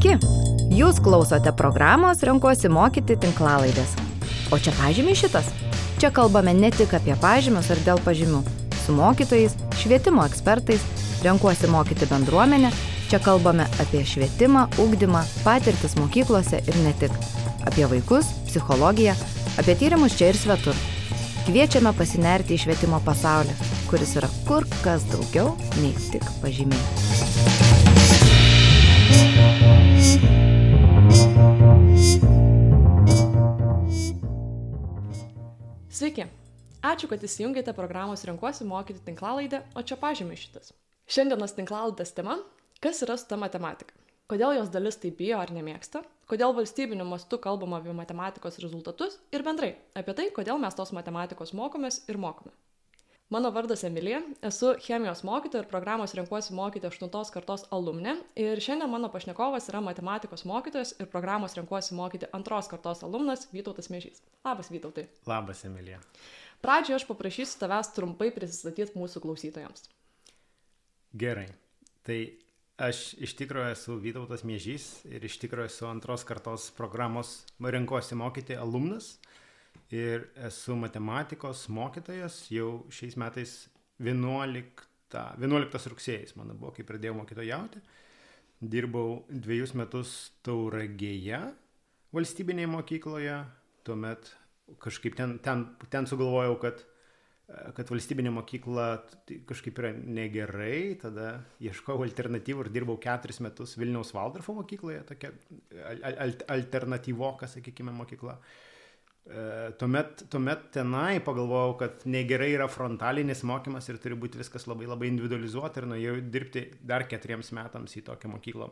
Sveiki! Jūs klausote programos Renkuosi mokyti tinklalaidės. O čia pažymiai šitas. Čia kalbame ne tik apie pažymius ar dėl pažymių. Su mokytojais, švietimo ekspertais, renkuosi mokyti bendruomenę. Čia kalbame apie švietimą, ugdymą, patirtis mokyklose ir ne tik. Apie vaikus, psichologiją, apie tyrimus čia ir svetur. Kviečiame pasinerti į švietimo pasaulį, kuris yra kur kas daugiau nei tik pažymiai. Sveiki! Ačiū, kad įsijungėte programos Renkuosi mokyti tinklalaidę, o čia pažymė šitas. Šiandienos tinklalaidės tema - kas yra ta matematika? Kodėl jos dalis taip bijo ar nemėgsta? Kodėl valstybiniu mastu kalbama apie matematikos rezultatus ir bendrai apie tai, kodėl mes tos matematikos mokomės ir mokome. Mano vardas Emilija, esu chemijos mokytoja ir programos Renkuosi mokyti 8 kartos alumne ir šiandien mano pašnekovas yra matematikos mokytojas ir programos Renkuosi mokyti 2 kartos alumnas Vytautas Mėžys. Labas Vytautai. Labas Emilija. Pradžioje aš paprašysiu tavęs trumpai prisistatyti mūsų klausytojams. Gerai. Tai aš iš tikrųjų esu Vytautas Mėžys ir iš tikrųjų esu antros kartos programos Renkuosi mokyti alumnas ir esu matematikos mokytojas jau šiais metais 11, 11 rugsėjas, mano buvo, kai pradėjau mokytojauti. Dirbau dviejus metus Tauragėje valstybinėje mokykloje, tuomet kažkaip ten, ten, ten sugalvojau, kad, kad valstybinė mokykla tai kažkaip yra negerai, tada ieškojau alternatyvų ir dirbau keturis metus Vilniaus Valdorfo mokykloje, tokia al, alternatyvoka, sakykime, mokykla. Uh, tuomet, tuomet tenai pagalvojau, kad negerai yra frontalinis mokymas ir turi būti viskas labai labai individualizuota ir nuėjau dirbti dar keturiems metams į tokią mokyklą.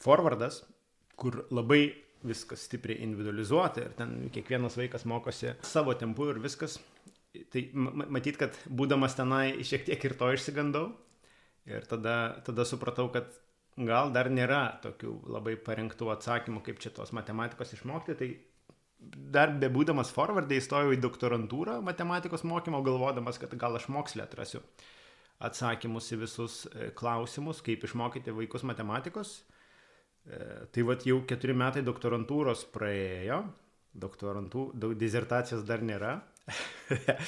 Forwardas, kur labai viskas stipriai individualizuota ir ten kiekvienas vaikas mokosi savo tempu ir viskas. Tai matyt, kad būdamas tenai šiek tiek ir to išsigandau ir tada, tada supratau, kad gal dar nėra tokių labai parengtų atsakymų, kaip čia tos matematikos išmokti, tai dar bebūdamas forwardai įstojau į doktorantūrą matematikos mokymo, galvodamas, kad gal aš mokslę atrasiu atsakymus į visus e, klausimus, kaip išmokyti vaikus matematikos. E, tai vad jau keturi metai doktorantūros praėjo, doktorantų, daug dizertacijos dar nėra.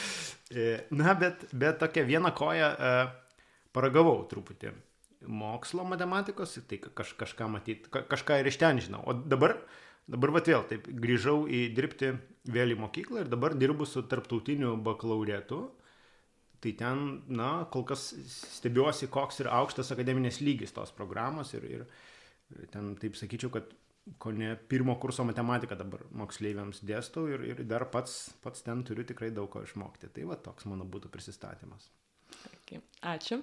E, na, bet, bet tokia viena koja paragavau truputį mokslo matematikos, tai kaž, kažką matyti, kažką ir iš ten žinau. O dabar Dabar vat vėl taip grįžau į dirbti vėl į mokyklą ir dabar dirbu su tarptautiniu bakalaureatu. Tai ten, na, kol kas stebiuosi, koks yra aukštas akademinės lygis tos programos ir, ir ten taip sakyčiau, kad ko ne pirmo kurso matematiką dabar moksleiviams dėstau ir, ir dar pats, pats ten turiu tikrai daug ko išmokti. Tai va toks mano būtų prisistatymas. Ačiū.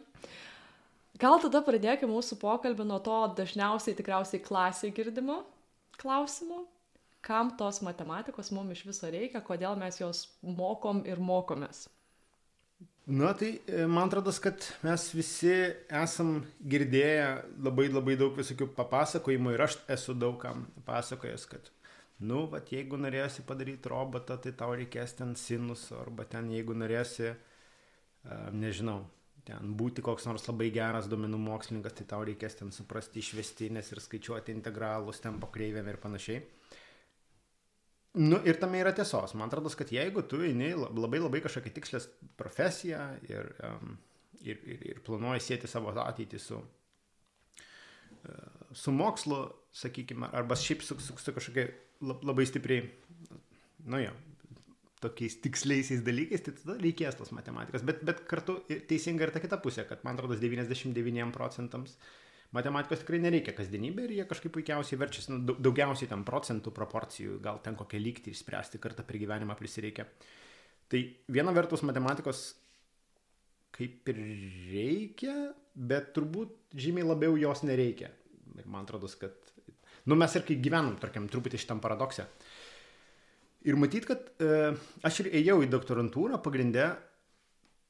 Gal tada pradėkime mūsų pokalbį nuo to dažniausiai tikriausiai klasiai girdimo, klausimų, kam tos matematikos mums iš viso reikia, kodėl mes jos mokom ir mokomės. Na tai e, man atrodo, kad mes visi esam girdėję labai labai daug visokių papasakojimų ir aš esu daugam pasakojęs, kad, nu, vat, jeigu norėsi padaryti robotą, tai tau reikės ten sinusų, arba ten jeigu norėsi, nežinau, ten būti koks nors labai geras duomenų mokslininkas, tai tau reikės ten suprasti išvestinės ir skaičiuoti integralus, tempo kreivėm ir panašiai. Nu, ir tame yra tiesos. Man atrodo, kad jeigu tu eini labai labai kažkokią tikslės profesiją ir, um, ir, ir, ir planuoji sėti savo ateitį su, uh, su mokslu, sakykime, arba šiaip su, su, su kažkokia labai stipriai, nu jo, tokiais tiksliaisiais dalykais, tai tada reikės tos matematikos. Bet, bet kartu teisinga ir ta kita pusė, kad man atrodo 99 procentams matematikos tikrai nereikia kasdienybė ir jie kažkaip puikiausiai verčiasi, nu, daugiausiai tam procentų proporcijų, gal ten kokią lygtį išspręsti kartą per gyvenimą prisireikia. Tai viena vertus matematikos kaip ir reikia, bet turbūt žymiai labiau jos nereikia. Ir man atrodo, kad, nu mes ir kai gyvenam, tarkim, truputį šitam paradokse. Uh, Ir matyt, kad e, aš ir ėjau į doktorantūrą pagrindę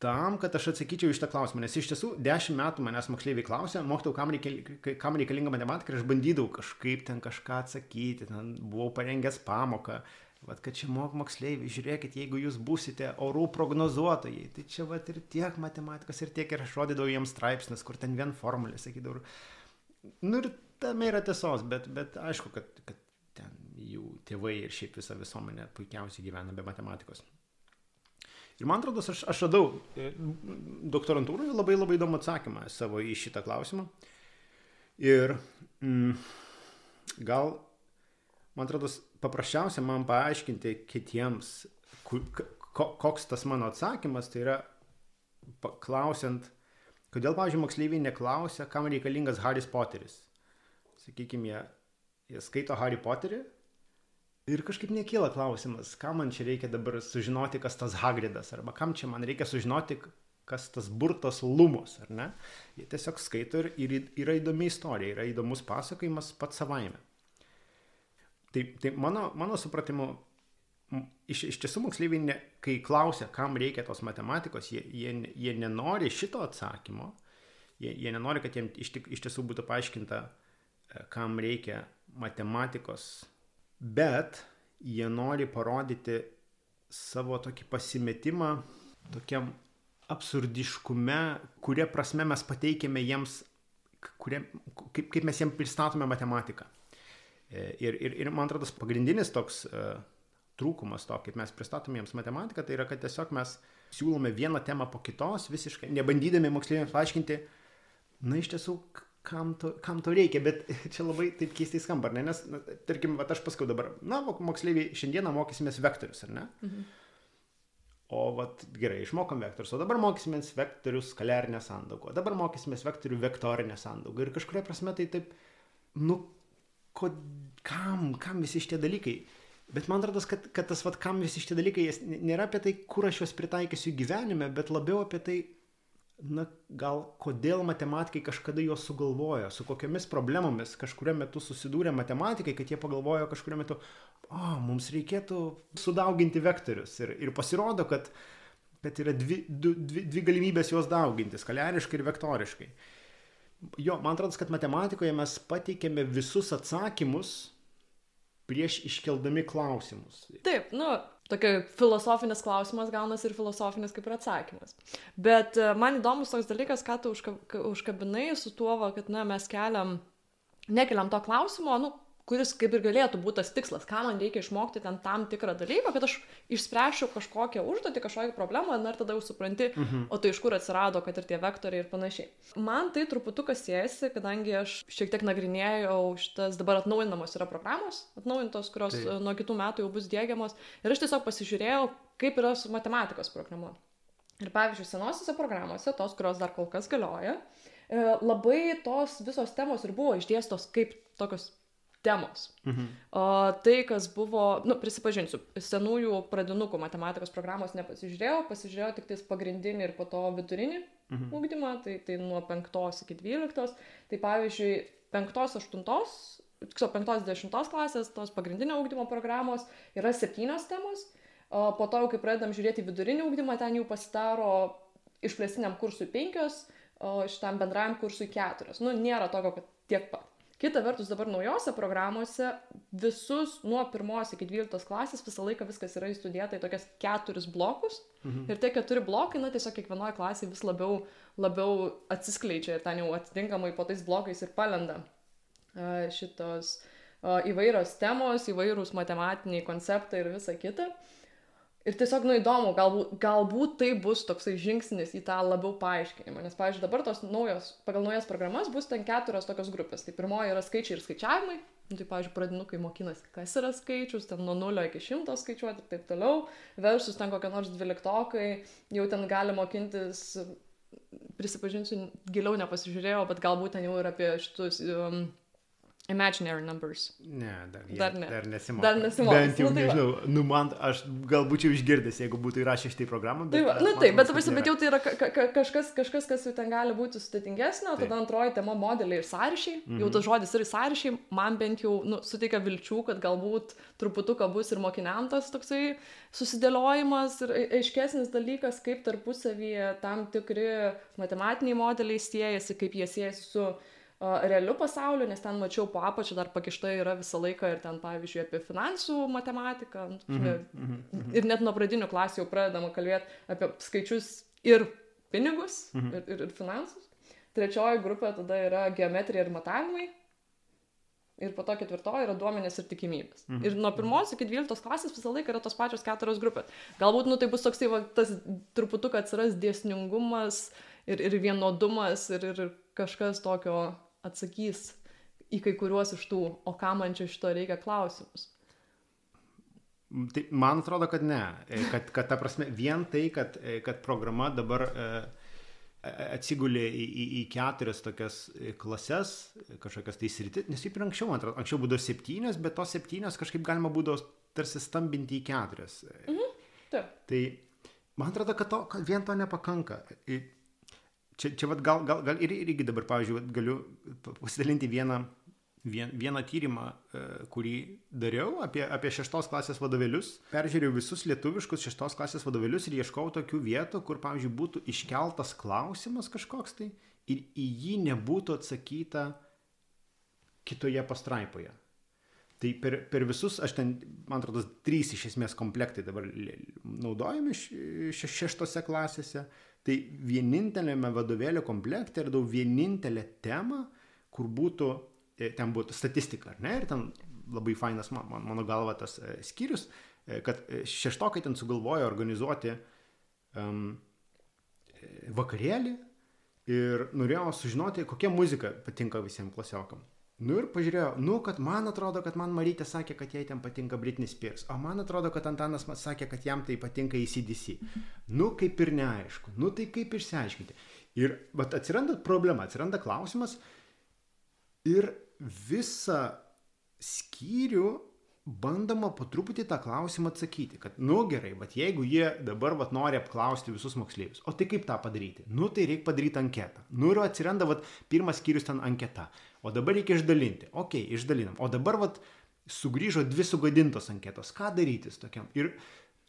tam, kad aš atsakyčiau iš tą klausimą. Nes iš tiesų dešimt metų manęs moksleiviai klausė, mokytau, kam, reikia, kam reikalinga matematika ir aš bandydavau kažkaip ten kažką atsakyti, ten buvau parengęs pamoką. Vat, kad čia mok moksleiviai, žiūrėkit, jeigu jūs būsite orų prognozuotojai, tai čia vat ir tiek matematikos, ir tiek ir aš rodydavau jiems straipsnius, kur ten vien formulė, sakydavau. Nu ir tame yra tiesos, bet, bet aišku, kad, jų tėvai ir šiaip visa visuomenė puikiausiai gyvena be matematikos. Ir man atrodo, aš, aš radau e, doktorantūroje labai labai įdomų atsakymą savo į šitą klausimą. Ir mm, gal, man atrodo, paprasčiausia man paaiškinti kitiems, koks tas mano atsakymas, tai yra klausiant, kodėl, pavyzdžiui, moksleiviai neklausia, kam reikalingas Haris Poteris. Sakykime, jie, jie skaito Harry Potterį Ir kažkaip nekyla klausimas, kam man čia reikia dabar sužinoti, kas tas Hagridas, arba kam čia man reikia sužinoti, kas tas burtas lumos, ar ne? Jie tiesiog skaito ir, ir yra įdomi istorija, yra įdomus pasakojimas pats savaime. Tai, tai mano, mano supratimu, iš, iš tiesų moksleiviai, ne, kai klausia, kam reikia tos matematikos, jie, jie, jie nenori šito atsakymo, jie, jie nenori, kad jiems iš, iš tiesų būtų paaiškinta, e, kam reikia matematikos bet jie nori parodyti savo tokį pasimetimą tokiam absurdiškume, kuria prasme mes pateikėme jiems, kurie, kaip, kaip mes jiems pristatome matematiką. E, ir, ir, ir man atrodo, pagrindinis toks uh, trūkumas to, kaip mes pristatome jiems matematiką, tai yra, kad tiesiog mes siūlome vieną temą po kitos, visiškai nebandydami moksleiviams paaiškinti, na iš tiesų, kam to, kam to reikia, bet čia labai taip keistai skamba, ne? nes, na, tarkim, va, aš paskau dabar, na, moksleiviai, šiandieną mokysimės vektorius, ar ne? Mhm. O vat, gerai, išmokom vektorius, o dabar mokysimės vektorius skaliarinę sandaugą, o dabar mokysimės vektorių vektorinę sandaugą. Ir kažkuria prasme tai taip, nu, ko, kam, kam visi šitie dalykai? Bet man atrodo, kad, kad tas, vat, kam visi šitie dalykai, nėra apie tai, kur aš juos pritaikysiu gyvenime, bet labiau apie tai, na gal kodėl matematikai kažkada juos sugalvojo, su kokiamis problemomis kažkurio metu susidūrė matematikai, kad jie pagalvojo kažkurio metu, o, mums reikėtų sudauginti vektorius. Ir, ir pasirodo, kad, kad yra dvi, du, dvi, dvi galimybės juos dauginti - skaliariškai ir vektoriškai. Jo, man atrodo, kad matematikoje mes pateikėme visus atsakymus prieš iškeldami klausimus. Taip, nu, tokia filosofinis klausimas gaunasi ir filosofinis kaip ir atsakymas. Bet e, man įdomus toks dalykas, ką tu užkabinai su tuo, kad na, mes keliam, nekeliam to klausimo, nu, kuris kaip ir galėtų būti tas tikslas, ką man reikia išmokti ten tam tikrą dalyką, kad aš išspręšiu kažkokią užduotį, kažkokią problemą, na ir tada jau supranti, mhm. o tai iš kur atsirado, kad ir tie vektoriai ir panašiai. Man tai truputuką siejasi, kadangi aš šiek tiek nagrinėjau šitas dabar atnaujinamos yra programos, atnaujintos, kurios tai. nuo kitų metų jau bus dėgiamos ir aš tiesiog pasižiūrėjau, kaip yra su matematikos programa. Ir pavyzdžiui, senosiose programuose, tos, kurios dar kol kas galioja, e, labai tos visos temos ir buvo išdėstos kaip tokios temos. Mhm. O tai, kas buvo, nu, prisipažinsiu, senųjų pradinukų matematikos programos nepasižiūrėjau, pasižiūrėjau tik tais pagrindinį ir po to vidurinį mhm. ugdymą, tai, tai nuo 5 iki 12. Tai pavyzdžiui, 5-8 tiksliau 5-10 klasės tos pagrindinio ugdymo programos yra septynios temos, o po to, kai pradedam žiūrėti vidurinį ugdymą, ten jau pasidaro išplėstiniam kursui penkios, o šitam bendrajam kursui keturios. Nu, nėra tokio, kad tiek pat. Kita vertus, dabar naujose programuose visus nuo pirmos iki dvyliktos klasės visą laiką viskas yra įstudėta į tokias keturis blokus. Mhm. Ir tie keturi blokai, na, tiesiog kiekvienoje klasėje vis labiau, labiau atsiskleidžia ir ten jau atitinkamai po tais blokais ir palenda šitos įvairios temos, įvairūs matematiniai konceptai ir visa kita. Ir tiesiog, nu, įdomu, galbūt, galbūt tai bus toksai žingsnis į tą labiau paaiškinimą. Nes, pavyzdžiui, dabar tos naujos, pagal naujas programas bus ten keturios tokios grupės. Tai pirmoji yra skaičiai ir skaičiavimai. Nu, tai, pavyzdžiui, pradinukai mokinasi, kas yra skaičius, ten nuo 0 iki 100 skaičiuoti ir taip toliau. Versus ten kokie nors dvyliktokai, jau ten gali mokintis, prisipažinsiu, giliau nepasižiūrėjau, bet galbūt ten jau ir apie šitus um, Imaginary numbers. Ne, dar, jie, dar, ne. dar nesimokė. Dar nesimokė. Bent jau nu, tai nežinau, va. nu man, aš gal būčiau išgirdęs, jeigu būtų įrašę šitą programą. Bet, tai va, nu taip, bet, bet, bet jau tai yra ka, ka, kažkas, kažkas, kas jau ten gali būti sudėtingesnio, tada antroji tema modeliai ir sąryšiai. -hmm. Jau tas žodis ir sąryšiai man bent jau nu, suteikia vilčių, kad galbūt truputuką bus ir mokiniam tas toksai susidėliojimas ir aiškesnis dalykas, kaip tarpusavyje tam tikri matematiniai modeliai siejasi, kaip jie siejasi su realiu pasauliu, nes ten mačiau po apačią dar pakišta yra visą laiką ir ten, pavyzdžiui, apie finansų matematiką. Mm -hmm, mm -hmm. Ir net nuo pradinių klasių jau pradedama kalbėti apie skaičius ir pinigus, mm -hmm. ir, ir, ir finansus. trečioji grupė tada yra geometrija ir matavimai. Ir po to ketvirtoji yra duomenės ir tikimybės. Mhm. Ir nuo pirmos iki dvyliktos klasės visą laiką yra tos pačios keturios grupės. Galbūt, nu, tai bus toksai, va, tas truputuką atsiras dėsningumas ir, ir vienodumas ir, ir kažkas tokio atsakys į kai kuriuos iš tų, o ką man čia šito reikia klausimus. Tai man atrodo, kad ne. E, kad, kad ta prasme, vien tai, kad, e, kad programa dabar e, atsigulė į, į, į keturias tokias klases, kažkokias tai sritis, nes kaip ir anksčiau, man atrodo, anksčiau būdavo septynios, bet tos septynios kažkaip galima būdavo tarsi stambinti į keturias. Mhm. Taip. Tai man atrodo, kad, to, kad vien to nepakanka. Čia, čia vat, gal, gal, gal ir, irgi dabar, pavyzdžiui, vat, galiu pasidalinti vieną, vien, vieną tyrimą, e, kurį dariau apie, apie šeštos klasės vadovėlius. Peržiūrėjau visus lietuviškus šeštos klasės vadovėlius ir ieškau tokių vietų, kur, pavyzdžiui, būtų iškeltas klausimas kažkoks tai ir į jį nebūtų atsakyta kitoje pastraipoje. Tai per, per visus, aš ten, man atrodo, trys iš esmės komplektai dabar naudojami šeštose klasėse. Tai vienintelėme vadovėlio komplekte radau vienintelę temą, kur būtų, e, ten būtų statistika, ar ne? Ir ten labai fainas, man, mano galva, tas e, skyrius, e, kad šeštokai ten sugalvojo organizuoti um, vakarėlį ir norėjo sužinoti, kokia muzika patinka visiems klasiokam. Nu ir pažiūrėjau, nu, kad man atrodo, kad man Marytė sakė, kad jai ten patinka Britney Spears, o man atrodo, kad Antanas man sakė, kad jam tai patinka įCDC. Nu, kaip ir neaišku, nu tai kaip išsiaiškinti. Ir vat, atsiranda problema, atsiranda klausimas ir visą skyrių bandoma po truputį tą klausimą atsakyti, kad, nu gerai, bet jeigu jie dabar vat, nori apklausti visus moksleivius, o tai kaip tą padaryti? Nu tai reikia padaryti anketą. Nu ir atsiranda vat, pirmas skyrius ten anketa. O dabar reikia išdalinti. Ok, išdalinam. O dabar vat, sugrįžo dvi sugadintos anketos. Ką daryti tokiam? Ir,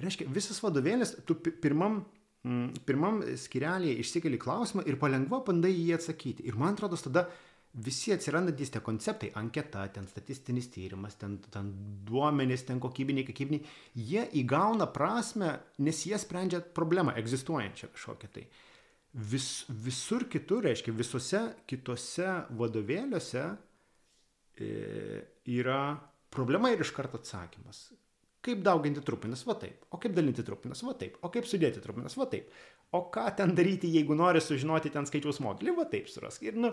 reiškia, visas vadovėlis, tu pirmam, mm, pirmam skirelėje išsikeli klausimą ir palengva bandai jį atsakyti. Ir man atrodo, tada visi atsirandantys tie konceptai, anketa, ten statistinis tyrimas, ten, ten duomenys, ten kokybiniai, kiekybiniai, jie įgauna prasme, nes jie sprendžia problemą egzistuojančią kažkokią tai. Vis, visur kitur, reiškia, visose kitose vadovėliuose e, yra problema ir iš karto atsakymas. Kaip dauginti trupinas, va taip. O kaip dalinti trupinas, va taip. O kaip sudėti trupinas, va taip. O ką ten daryti, jeigu nori sužinoti ten skaičiaus modelį, va taip surask. Ir, nu,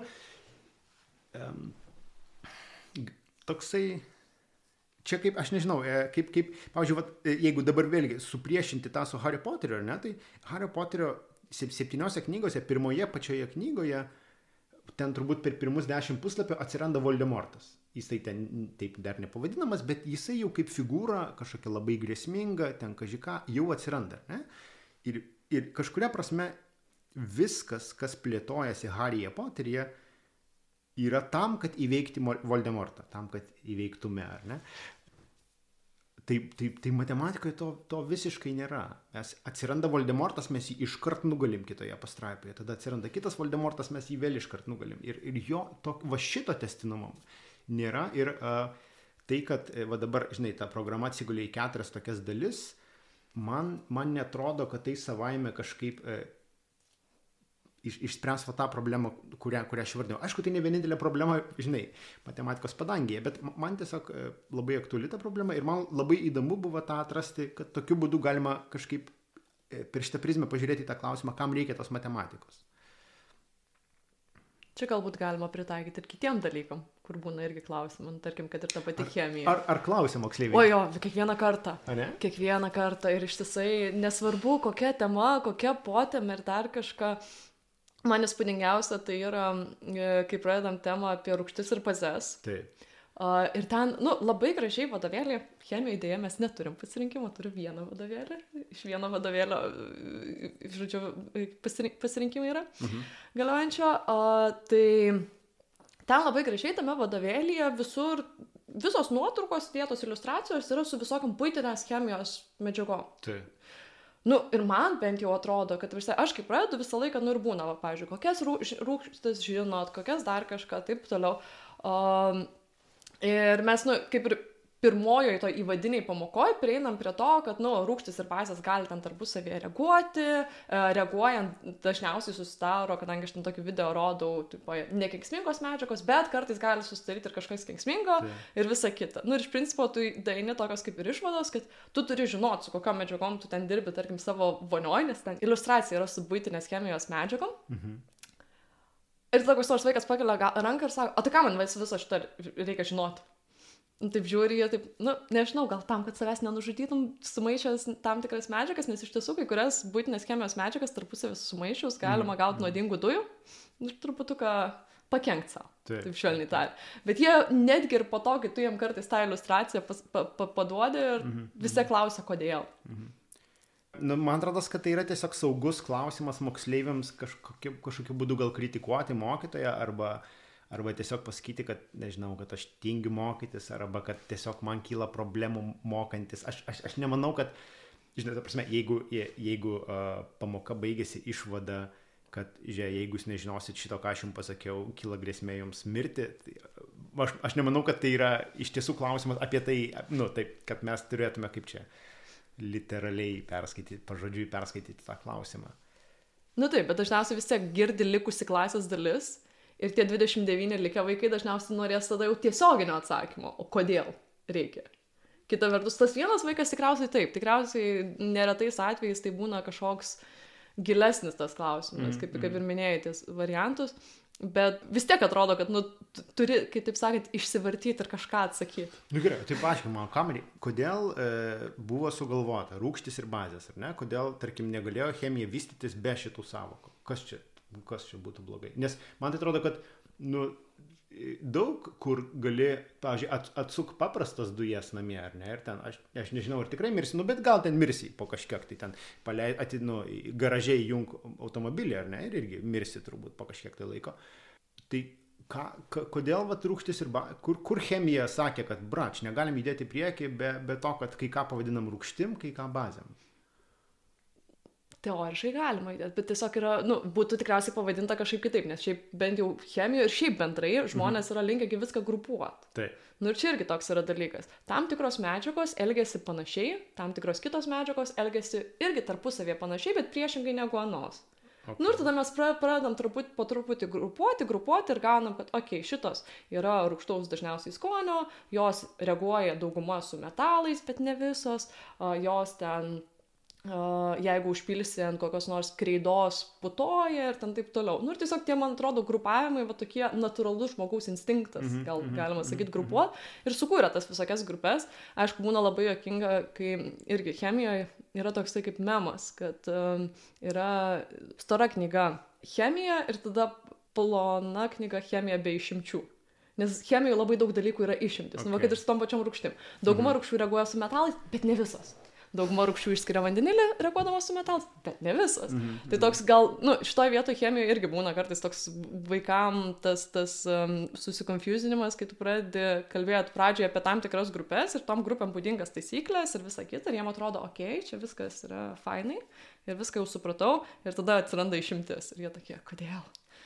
um, toksai, čia kaip, aš nežinau, e, kaip, kaip pavyzdžiui, vat, e, jeigu dabar vėlgi supriešinti tą su Harry Potteriu, ar ne, tai Harry Potterio septyniose knygose, pirmoje pačioje knygoje, ten turbūt per pirmus dešimt puslapio atsiranda Voldemortas. Jisai ten taip dar nepavadinamas, bet jisai jau kaip figūra, kažkokia labai grėsminga, ten kažką, jau atsiranda. Ne? Ir, ir kažkuria prasme viskas, kas plėtojasi Harry'e Potteryje, yra tam, kad įveikti Voldemortą, tam, kad įveiktume, ar ne? Tai, tai, tai matematikoje to, to visiškai nėra. Mes atsiranda Voldemortas, mes jį iškart nugalim kitoje pastraipoje, tada atsiranda kitas Voldemortas, mes jį vėl iškart nugalim. Ir, ir jo, to, va šito testinumo nėra. Ir uh, tai, kad va dabar, žinai, ta programa atsigulė į keturias tokias dalis, man, man netrodo, kad tai savaime kažkaip uh, iš, išspręs va tą problemą, kurią, kurią aš vardėjau. Aišku, tai ne vienintelė problema, žinai, matematikos padangėje, bet man tiesiog e, labai aktuali ta problema ir man labai įdomu buvo tą atrasti, kad tokiu būdu galima kažkaip e, per šitą prizmę pažiūrėti tą klausimą, kam reikia tos matematikos. Čia galbūt galima pritaikyti ir kitiem dalykam, kur būna irgi klausimų, nu, tarkim, kad ir ta pati ar, chemija. Ar, ar klausia moksleiviai? O jo, kiekvieną kartą. Kiekvieną kartą ir ištisai, nesvarbu, kokia tema, kokia potėm ir dar kažką, Man įspūdingiausia tai yra, e, kai pradedam temą apie rūgštis ir bazes. Taip. Uh, ir ten, nu, labai gražiai vadovėlį, chemijoje dėja mes neturim pasirinkimo, turiu vieną vadovėlį, iš vieno vadovėlio, e, žodžiu, pasirink, pasirinkimai yra mhm. galiojančio. Uh, tai ten labai gražiai tame vadovėlyje visur, visos nuotraukos, dėtos iliustracijos yra su visokiam puitinės chemijos medžiagom. Taip. Nu, ir man bent jau atrodo, kad visai, aš kaip pradedu visą laiką, nu ir būna, va, pavyzdžiui, kokias rūkštis žinot, kokias dar kažką, taip toliau. Um, ir mes, nu, kaip ir pirmojoj to įvadiniai pamokoj prieinam prie to, kad, nu, rūkštis ir bazės gali ten tarpusavėje reaguoti, e, reaguojant dažniausiai susidaro, kadangi aš ten tokį video rodau, tipo, nekenksmingos medžiagos, bet kartais gali susidaryti ir kažkas kenksmingo ir visa kita. Nu, ir iš principo tu daini tokios kaip ir išvados, kad tu turi žinoti, su kokiam medžiagom tu ten dirbi, tarkim, savo vonioj, nes ten iliustracija yra su būtinės chemijos medžiagom. Mhm. Ir tada koks nors vaikas pakelia ranką ir sako, o tai ką man vis- viso šitą reikia žinoti? Nu, Taip žiūri, jie taip, nu, nežinau, gal tam, kad savęs nenužudytum, sumaišęs tam tikras medžiagas, nes iš tiesų kai kurias būtinės chemijos medžiagas tarpusavį sumaišius galima Mm, gauti mm. nuodingų dujų ir truputuką pakenkti savo. Taip. Taip švelniai tariant. Bet jie netgi ir po to, kai tu jiem kartais tą iliustraciją pas, pa, pa, paduodi ir Mhm, visi klausia, kodėl. Nu, man atrodo, kad tai yra tiesiog saugus klausimas moksleiviams kažkokiu, kažkokiu būdu gal kritikuoti mokytoją arba, arba tiesiog pasakyti, kad, nežinau, kad aš tingiu mokytis arba kad tiesiog man kyla problemų mokantis. Aš, aš, aš nemanau, kad, žinai, ta prasme, jeigu, je- jeigu uh, pamoka baigėsi išvada, kad, žiūrėk, jeigu jūs nežinosit šito, ką aš jums pasakiau, kyla grėsmė jums mirti, tai aš, aš nemanau, kad tai yra iš tiesų klausimas apie tai, nu, taip, kad mes turėtume kaip čia literaliai perskaityti, pažodžiui perskaityti tą klausimą. Nu taip, bet dažniausiai vis tiek girdi likusi klasės dalis ir tie 29 likę vaikai dažniausiai norės tada jau tiesioginio atsakymo, o kodėl reikia. Kita vertus, tas vienas vaikas tikriausiai taip, tikriausiai neretais atvejais tai būna kažkoks gilesnis tas klausimas, Mhm, kaip, kaip ir minėjai, ties variantus, bet vis tiek atrodo, kad nu, tu turi, kaip taip sakant, išsivartyti ir kažką atsakyti. Nu gerai, tai paaiškink man, kamerį, kodėl e, buvo sugalvota rūkštis ir bazės, ar ne? Kodėl, tarkim, negalėjo chemija vystytis be šitų savokų? Kas čia, kas čia būtų blogai? Nes man tai atrodo, kad, nu, daug kur gali, pavyzdžiui, at, atsuk paprastas dujas namie, ar ne? Ir ten, aš, aš nežinau, ar tikrai mirsi, nu, bet gal ten mirsi po kažkiek, tai ten palei, atinu, garažiai jung automobilį, ar ne? Ir irgi mirsi turbūt po kažkiek tai laiko. Tai ką, ka, kodėl vat rūkštis ir ba, kur, kur chemija sakė, kad brač, negalim judėti į priekį be, be to, kad kai ką pavadinam rūkštim, kai ką bazėm. Teoriškai galima įdėti, bet tiesiog yra, nu, būtų tikriausiai pavadinta kažkaip kitaip, nes šiaip bent jau chemijoje ir šiaip bendrai žmonės yra linkę gi viską grupuoti. Taip. Nu ir čia irgi toks yra dalykas. Tam tikros medžiagos elgesi panašiai, tam tikros kitos medžiagos elgesi irgi tarpusavėje panašiai, bet priešingai negu anos. Okay. Nu ir tada mes pra- pradedam truputį, po truputį grupuoti, grupuoti ir gaunam, kad, okei, okay, šitos yra rūkštaus dažniausiai skonio, jos reaguoja dauguma su metalais, bet ne visos, jos ten, jeigu užpilsi ant kokios nors kreidos putoja ir ten taip toliau. Nu ir tiesiog tie, man atrodo, grupavimai, va tokie natūralus žmogaus instinktas, Mhm, gal mhm, galima mhm, sakyti, mhm. grupuot ir sukūrė tas visokias grupės. Aišku, būna labai jokinga, kai irgi chemijoje yra toksai kaip memas, kad um, yra stora knyga chemija ir tada plona knyga chemija be išimčių. Nes chemijoje labai daug dalykų yra išimtis. Okay. Nu, va, kad ir su tom pačiom rūkštim. Dauguma Mhm. rūkščių reaguoja su metalais, bet ne visos. Dauguma rūkščių išskiria vandenilį reaguodamos su metalais, bet ne visos. Mhm. Tai toks gal, nu, šitoje vietoje chemijoje irgi būna kartais toks vaikam tas, tas um, susikonfusinimas, kai tu pradedi kalbėti pradžioje apie tam tikras grupės ir tom grupėm būdingas taisyklės ir visa kita, ir jiem atrodo, okei, okay, čia viskas yra fainai ir viską jau supratau, ir tada atsiranda išimtis. Ir jie tokie, kodėl?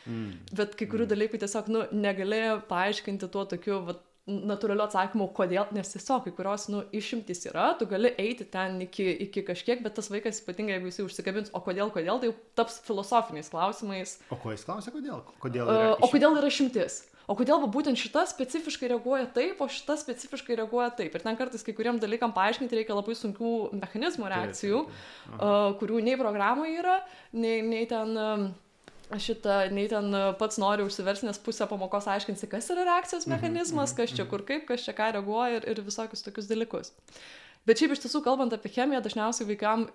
Mm. Bet kai kurių dalykų tiesiog, nu, negalėjo paaiškinti tuo tokiu, vat, natūraliu atsakymu, kodėl, nes tiesiog kai kurios, nu, išimtis yra, tu gali eiti ten iki, iki kažkiek, bet tas vaikas, ypatingai jeigu jisai užsikabins, o kodėl, kodėl, tai jau taps filosofiniais klausimais. O ko jis klausia, kodėl? kodėl yra o kodėl yra šimtis? O kodėl va, būtent šita specifiškai reaguoja taip, o šita specifiškai reaguoja taip. Ir ten kartais kai kuriem dalykam paaiškinti reikia labai sunkių mechanizmų reakcijų, taip. Aha. uh, kurių nei programoje yra, nei, nei ten... Šitą, nei ten pats nori užsiversti, nes pusę pamokos aiškinsi, kas yra reakcijos Mhm, mechanizmas, mhm, kas čia mhm. kur kaip, kas čia ką reaguoja ir, ir visokius tokius dalykus. Bet šiaip iš tiesų, kalbant apie chemiją, dažniausiai vaikam,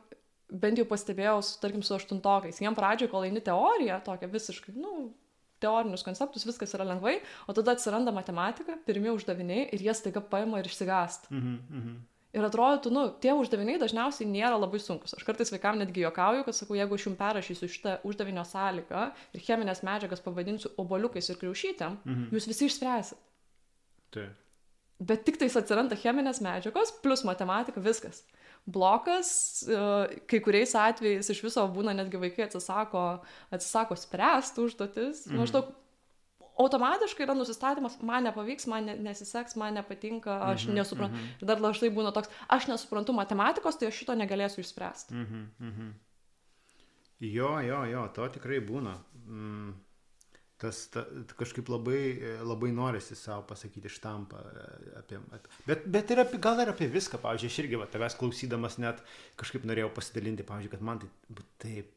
bent jau pastebėjau, su, tarkim, su aštuntokais, jiem pradžioje, kol eini teoriją, tokią visiškai, nu, teorinius konceptus, viskas yra lengvai, o tada atsiranda matematika, pirmie uždaviniai ir jie staiga paima ir išsigąsta. Mhm, mhm. Ir atrodytų, nu, tie uždaviniai dažniausiai nėra labai sunkus. Aš kartais vaikam netgi juokauju, kad sakau, jeigu aš jums perrašysiu šitą uždavinio sąlygą ir cheminės medžiagas pavadinsiu oboliukais ir kriaušytėm, Mhm. jūs visi išspręsit. Taip. Bet tik tais atsiranda cheminės medžiagos, plus matematika, viskas. Blokas, e, kai kuriais atvejais iš viso būna netgi vaikai atsisako, atsisako spręsti užduotis. Mhm. Mhm. Maždaug, automatiškai yra nusistatymas, man nepavyks, man nesiseks, man nepatinka, aš mm -hmm, nesuprantu. Mm -hmm. Ir dar dažnai būna toks, aš nesuprantu matematikos, tai aš šito negalėsiu išspręsti. Mm -hmm, mm -hmm. Jo, jo, jo, to tikrai būna. Mm, tas ta, kažkaip labai, labai norisi savo pasakyti štampą apie... apie bet, bet ir apie, gal ir apie viską, pavyzdžiui, aš irgi va, tavęs klausydamas net kažkaip norėjau pasidalinti, pavyzdžiui, kad man tai taip,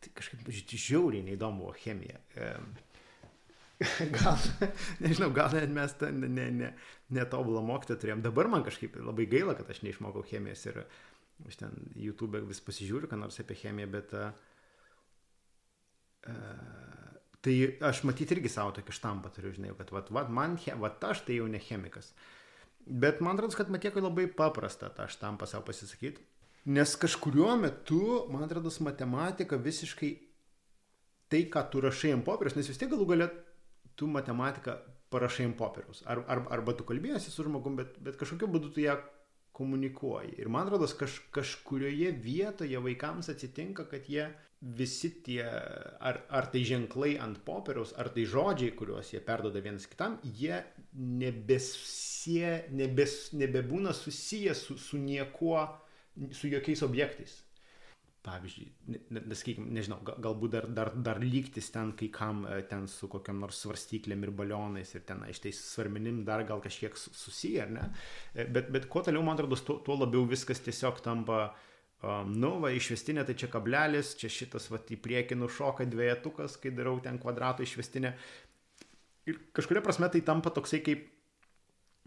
tai kažkaip žiauriai neįdomu buvo chemija. gal, nežinau, gal net mes tą netobulą ne, ne, ne mokytą turėjom. Dabar man kažkaip labai gaila, kad aš neišmokau chemijos ir aš ten YouTube vis pasižiūriu, ką nors apie chemiją, bet uh, tai aš matyti irgi savo tokį štampą turiu, žinai, kad vat, vat, man, vat aš tai jau ne chemikas. Bet man atrodo, kad Matiekui labai paprasta tą štampą savo pasisakyti. Nes kažkuriuo metu, man atrodo, matematika visiškai tai, ką tu rašai ant popieriaus, nes vis tiek galų galę tu matematiką parašai ant popieriaus. Ar, ar, arba tu kalbėjasi su žmogum, bet, bet kažkokiu būdu tu ją komunikuoji. Ir man atrodo, kaž, kažkurioje vietoje vaikams atsitinka, kad jie visi tie, ar, ar tai ženklai ant popieriaus, ar tai žodžiai, kuriuos jie perdoda vienas kitam, jie nebesie, nebes, nebebūna susiję su, su niekuo, su jokiais objektais pavyzdžiui, ne, nežinau, galbūt dar, dar, dar lygtis ten kai kam e, ten su kokiam nors svarstyklėm ir balionais ir ten iš tais svarmenim dar gal kažkiek susiję, ar ne? E, bet, bet kuo toliau, man atrodo, tuo, tuo labiau viskas tiesiog tampa, um, nu, va, išvestinė, tai čia kablelis, čia šitas, va, į priekį nušoka dviejetukas, kai darau ten kvadrato išvestinę. Ir kažkuria prasme tai tampa toksai kaip,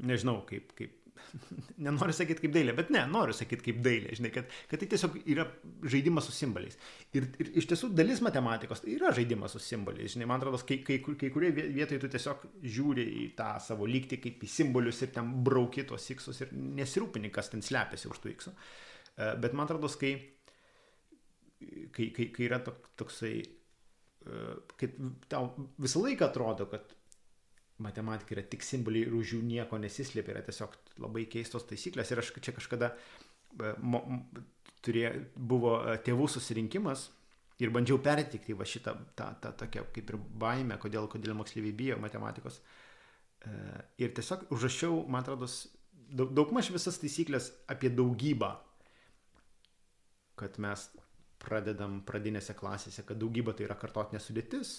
nežinau, kaip, kaip nenoriu sakyti kaip dailė, bet ne, noriu sakyti kaip dailė, žinai, kad, kad tai tiesiog yra žaidimas su simboliais. Ir, ir iš tiesų dalis matematikos tai yra žaidimas su simboliais, žinai, man atrodo, kai, kai, kai kurie vietoje tu tiesiog žiūri į tą savo lygtį kaip į simbolius ir ten brauki tos iksus ir nesirūpini, kas ten slepiasi už tų iksų. E, bet man atrodo, kai, kai, kai, kai yra toksai, e, kad tau visą laiką atrodo, kad matematika yra tik simboliai ir už jų nieko nesislėpia, yra tiesiog labai keistos taisyklės. Ir aš čia kažkada e, mo, turė, buvo e, tėvų susirinkimas ir bandžiau pertikti va šitą tą, tą tokią kaip ir baimę, kodėl, kodėl moksleiviai bijo matematikos. E, ir tiesiog užrašiau, man atrodo, daug, daugmaž visas taisyklės apie daugybą, kad mes pradedam pradinėse klasėse, kad daugyba tai yra kartotinė sudėtis